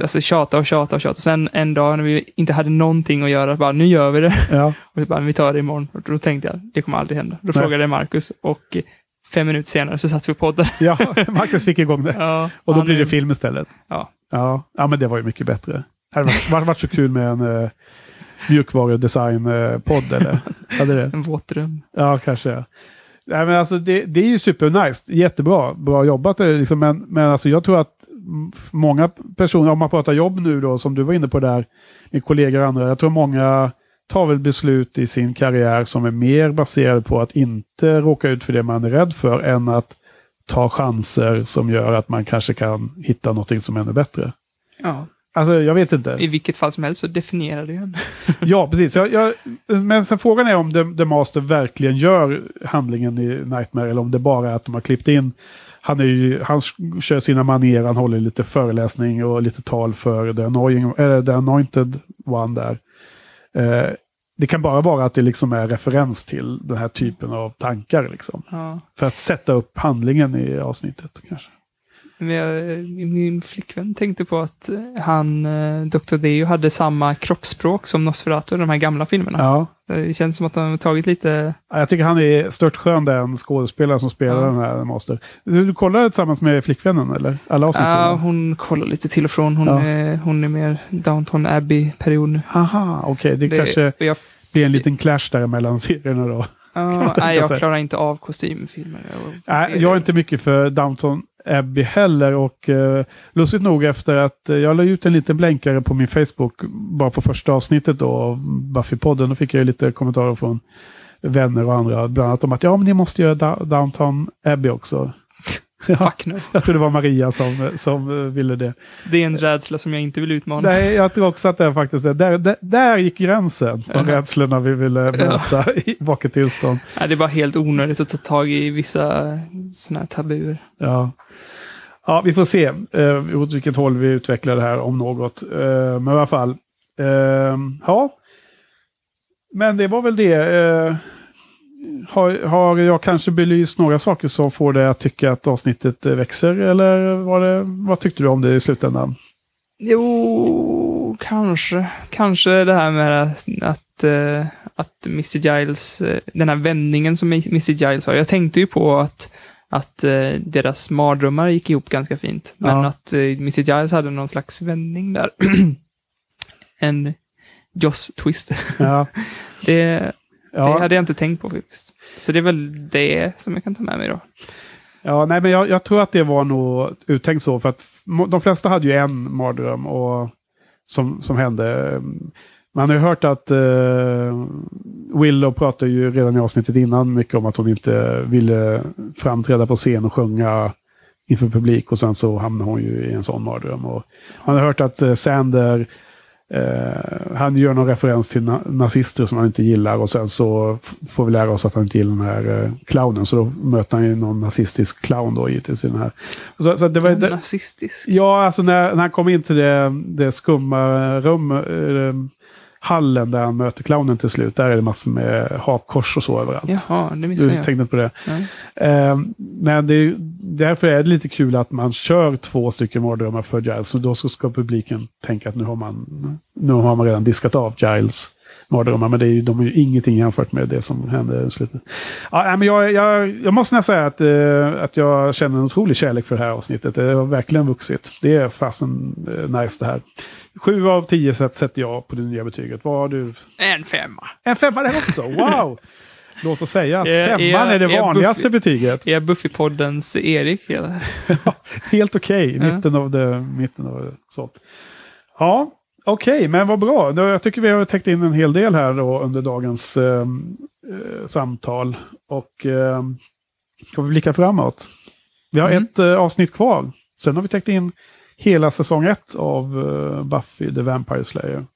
[SPEAKER 2] alltså, tjata och tjata och tjata. Sen en dag när vi inte hade någonting att göra, bara nu gör vi det.
[SPEAKER 1] Ja.
[SPEAKER 2] Och så bara, vi tar det imorgon. Och då tänkte jag, det kommer aldrig hända. Då
[SPEAKER 1] Nej.
[SPEAKER 2] frågade jag Marcus och eh, fem minuter senare så satt vi och poddade.
[SPEAKER 1] ja, Marcus fick igång det.
[SPEAKER 2] Ja,
[SPEAKER 1] Och då blir det film istället.
[SPEAKER 2] Ja.
[SPEAKER 1] Ja, ja men det var ju mycket bättre. Det hade varit, varit, så kul med en uh, mjukvarudesign-podd, eller? Hade det?
[SPEAKER 2] En våt dröm.
[SPEAKER 1] Ja, kanske. Ja. Nej, men alltså, det, det är ju supernice. Jättebra. Bra jobbat. Liksom, men men alltså, jag tror att många personer, om man pratar jobb nu då, som du var inne på där, med kollegor och andra. Jag tror många tar väl beslut i sin karriär som är mer baserade på att inte råka ut för det man är rädd för, än att ta chanser som gör att man kanske kan hitta någonting som är ännu bättre.
[SPEAKER 2] Ja.
[SPEAKER 1] Alltså, jag vet inte.
[SPEAKER 2] I vilket fall som helst så definierar det ju en.
[SPEAKER 1] Ja, precis. Jag, jag, men sen frågan är om The, The Master verkligen gör handlingen i Nightmare eller om det bara är att de har klippt in. Han, är ju, han kör sina manér, han håller lite föreläsning och lite tal för The, Annoying, eller The Anointed One där. Eh, det kan bara vara att det liksom är referens till den här typen av tankar. Liksom,
[SPEAKER 2] Ja.
[SPEAKER 1] för att sätta upp handlingen i avsnittet. kanske.
[SPEAKER 2] Men jag, min flickvän tänkte på att han, eh, Dr. Deo, hade samma kroppsspråk som Nosferatu, de här gamla filmerna.
[SPEAKER 1] Ja.
[SPEAKER 2] Det känns som att de har tagit lite...
[SPEAKER 1] Ja, Jag tycker han är stört skön den skådespelare som spelar
[SPEAKER 2] Ja.
[SPEAKER 1] den här Master. Du, kollar tillsammans med flickvännen eller? Alla avsnitt?
[SPEAKER 2] Ja, hon kollar lite till och från. Hon,
[SPEAKER 1] Ja.
[SPEAKER 2] är, hon är mer Downton Abbey-period nu.
[SPEAKER 1] Aha, okej. Det,
[SPEAKER 2] Det-
[SPEAKER 1] kanske
[SPEAKER 2] jag,
[SPEAKER 1] blir en liten clash där mellan serierna då. tänka
[SPEAKER 2] nej, jag klarar inte av kostymfilmer.
[SPEAKER 1] Nej, jag är inte mycket för Downton Abbey heller och eh, lustigt nog efter att eh, jag la ut en liten blänkare på min Facebook bara på första avsnittet då av Buffy-podden. Då fick jag lite kommentarer från vänner och andra, bland annat om att ja, men ni måste göra da- Downton Abbey också. Ja,
[SPEAKER 2] Fuck no.
[SPEAKER 1] jag tror det var Maria som, som eh, ville det.
[SPEAKER 2] Det är en rädsla som jag inte vill utmana.
[SPEAKER 1] Nej, jag tror också att det är faktiskt det. Där, där, där gick gränsen från
[SPEAKER 2] Ja.
[SPEAKER 1] rädslorna vi ville möta i vaket tillstånd.
[SPEAKER 2] Det är bara helt onödigt att ta tag i vissa sådana här tabuer.
[SPEAKER 1] Ja. ja, vi får se eh, åt vilket håll vi utvecklar det här om något. Eh, men i alla fall. Eh, ja. Men det var väl det. Eh, har, har jag kanske belyst några saker som får dig att tycka att avsnittet eh, växer? Eller var det, vad tyckte du om det i slutändan?
[SPEAKER 2] Jo, kanske. Kanske det här med att, att, eh, att Mr. Giles, eh, den här vändningen som Mr. Giles har. Jag tänkte ju på att, att deras mardrömmar gick ihop ganska fint. Men
[SPEAKER 1] Ja.
[SPEAKER 2] att Mr. Giles hade någon slags vändning där. en Joss-twist.
[SPEAKER 1] Ja,
[SPEAKER 2] det, det
[SPEAKER 1] ja,
[SPEAKER 2] hade jag inte tänkt på faktiskt. Så det är väl det som jag kan ta med mig då.
[SPEAKER 1] ja nej, men jag, jag tror att det var nog uttänkt så. För att de flesta hade ju en mardröm och, som, som hände. Man har ju hört att eh, Willow pratade ju redan i avsnittet innan mycket om att hon inte ville framträda på scen och sjunga inför publik och sen så hamnade hon ju i en sån mardröm. Och man har hört att eh, Sander eh, han gör någon referens till na nazister som han inte gillar och sen så får vi lära oss att han inte gillar den här eh, clownen. Så då möter han ju någon nazistisk clown då givetvis i den här. Så, så det var, det,
[SPEAKER 2] Nazistisk.
[SPEAKER 1] Ja, alltså när, när han kommer in till det, det skumma rum, hallen där han möter clownen till slut. Där är det massor med hakkors och så överallt.
[SPEAKER 2] Jaha, det
[SPEAKER 1] Du
[SPEAKER 2] missade jag.
[SPEAKER 1] tänkte inte på det.
[SPEAKER 2] Nej.
[SPEAKER 1] Eh, men det, är- därför är det lite kul att man kör två stycken mardrömmar för Giles. Så då ska publiken tänka att nu har man, nu har man redan diskat av Giles mardrömmar. Men det är ju, de är ju ingenting jämfört med det som hände i slutet. Ja, men jag, jag, jag måste nästan säga att, eh, att jag känner en otrolig kärlek för det här avsnittet. Det har verkligen vuxit. Det är fasen eh, nice det här. Sju av tio sätt sätter jag på det nya betyget. Vad har du?
[SPEAKER 2] En femma.
[SPEAKER 1] En femma där också! Wow! Låt oss säga att
[SPEAKER 2] Är-
[SPEAKER 1] femman
[SPEAKER 2] är-
[SPEAKER 1] är det
[SPEAKER 2] är
[SPEAKER 1] vanligaste
[SPEAKER 2] Buffy-
[SPEAKER 1] betyget.
[SPEAKER 2] Är Buffy-poddens Erik? Eller?
[SPEAKER 1] Helt okej,
[SPEAKER 2] Ja.
[SPEAKER 1] mitten av det. Mitten av det. Så. Ja, okej, men vad bra. Jag tycker vi har täckt in en hel del här då under dagens eh, eh, samtal. Och eh, ska vi blicka framåt. Vi har
[SPEAKER 2] Mm.
[SPEAKER 1] ett eh, avsnitt kvar. Sen har vi täckt in hela säsong ett av eh, Buffy the Vampire Slayer.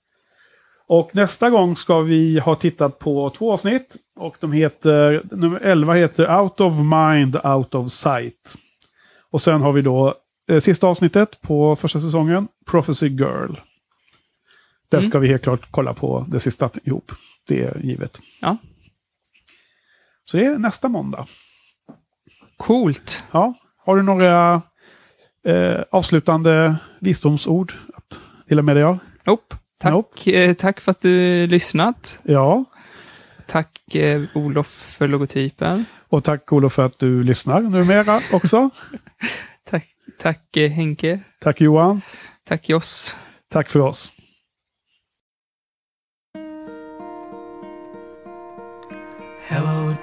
[SPEAKER 1] Och nästa gång ska vi ha tittat på två avsnitt. Och de heter, nummer 11 heter Out of Mind, Out of Sight. Och sen har vi då eh, sista avsnittet på första säsongen, Prophecy Girl. Där
[SPEAKER 2] Mm.
[SPEAKER 1] ska vi helt klart kolla på det sista ihop. Det är givet.
[SPEAKER 2] Ja.
[SPEAKER 1] Så det är nästa måndag.
[SPEAKER 2] Coolt.
[SPEAKER 1] Ja. Har du några eh, avslutande visdomsord att dela med dig av?
[SPEAKER 2] Nope. Tack,
[SPEAKER 1] Nope.
[SPEAKER 2] eh, tack för att du lyssnat.
[SPEAKER 1] Ja.
[SPEAKER 2] Tack eh, Olof för logotypen.
[SPEAKER 1] Och tack Olof för att du lyssnar numera också.
[SPEAKER 2] Tack, tack eh, Henke.
[SPEAKER 1] tack Johan.
[SPEAKER 2] Tack Joss.
[SPEAKER 1] Tack för oss.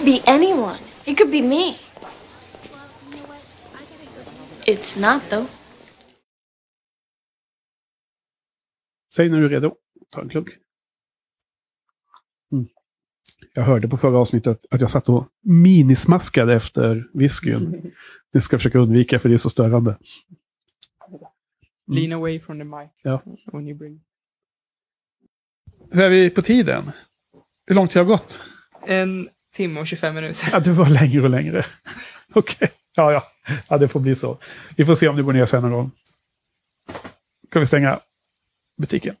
[SPEAKER 3] could be anyone. It could be me. It's not, though.
[SPEAKER 1] Säg när du är redo. Ta en klunk. Mm. Jag hörde på förra avsnittet att jag satt och minismaskade efter whiskyn. Det ska jag försöka undvika för det är så störande.
[SPEAKER 2] Lean away from the mic
[SPEAKER 1] Ja.
[SPEAKER 2] when you bring.
[SPEAKER 1] Hur är vi på tiden? Hur långt har jag gått?
[SPEAKER 2] En timme och 25 minuter.
[SPEAKER 1] Ja, det var längre och längre. Okej, ja, ja. Ja, det får bli så. Vi får se om det går ner sen någon gång. Kan vi stänga butiken?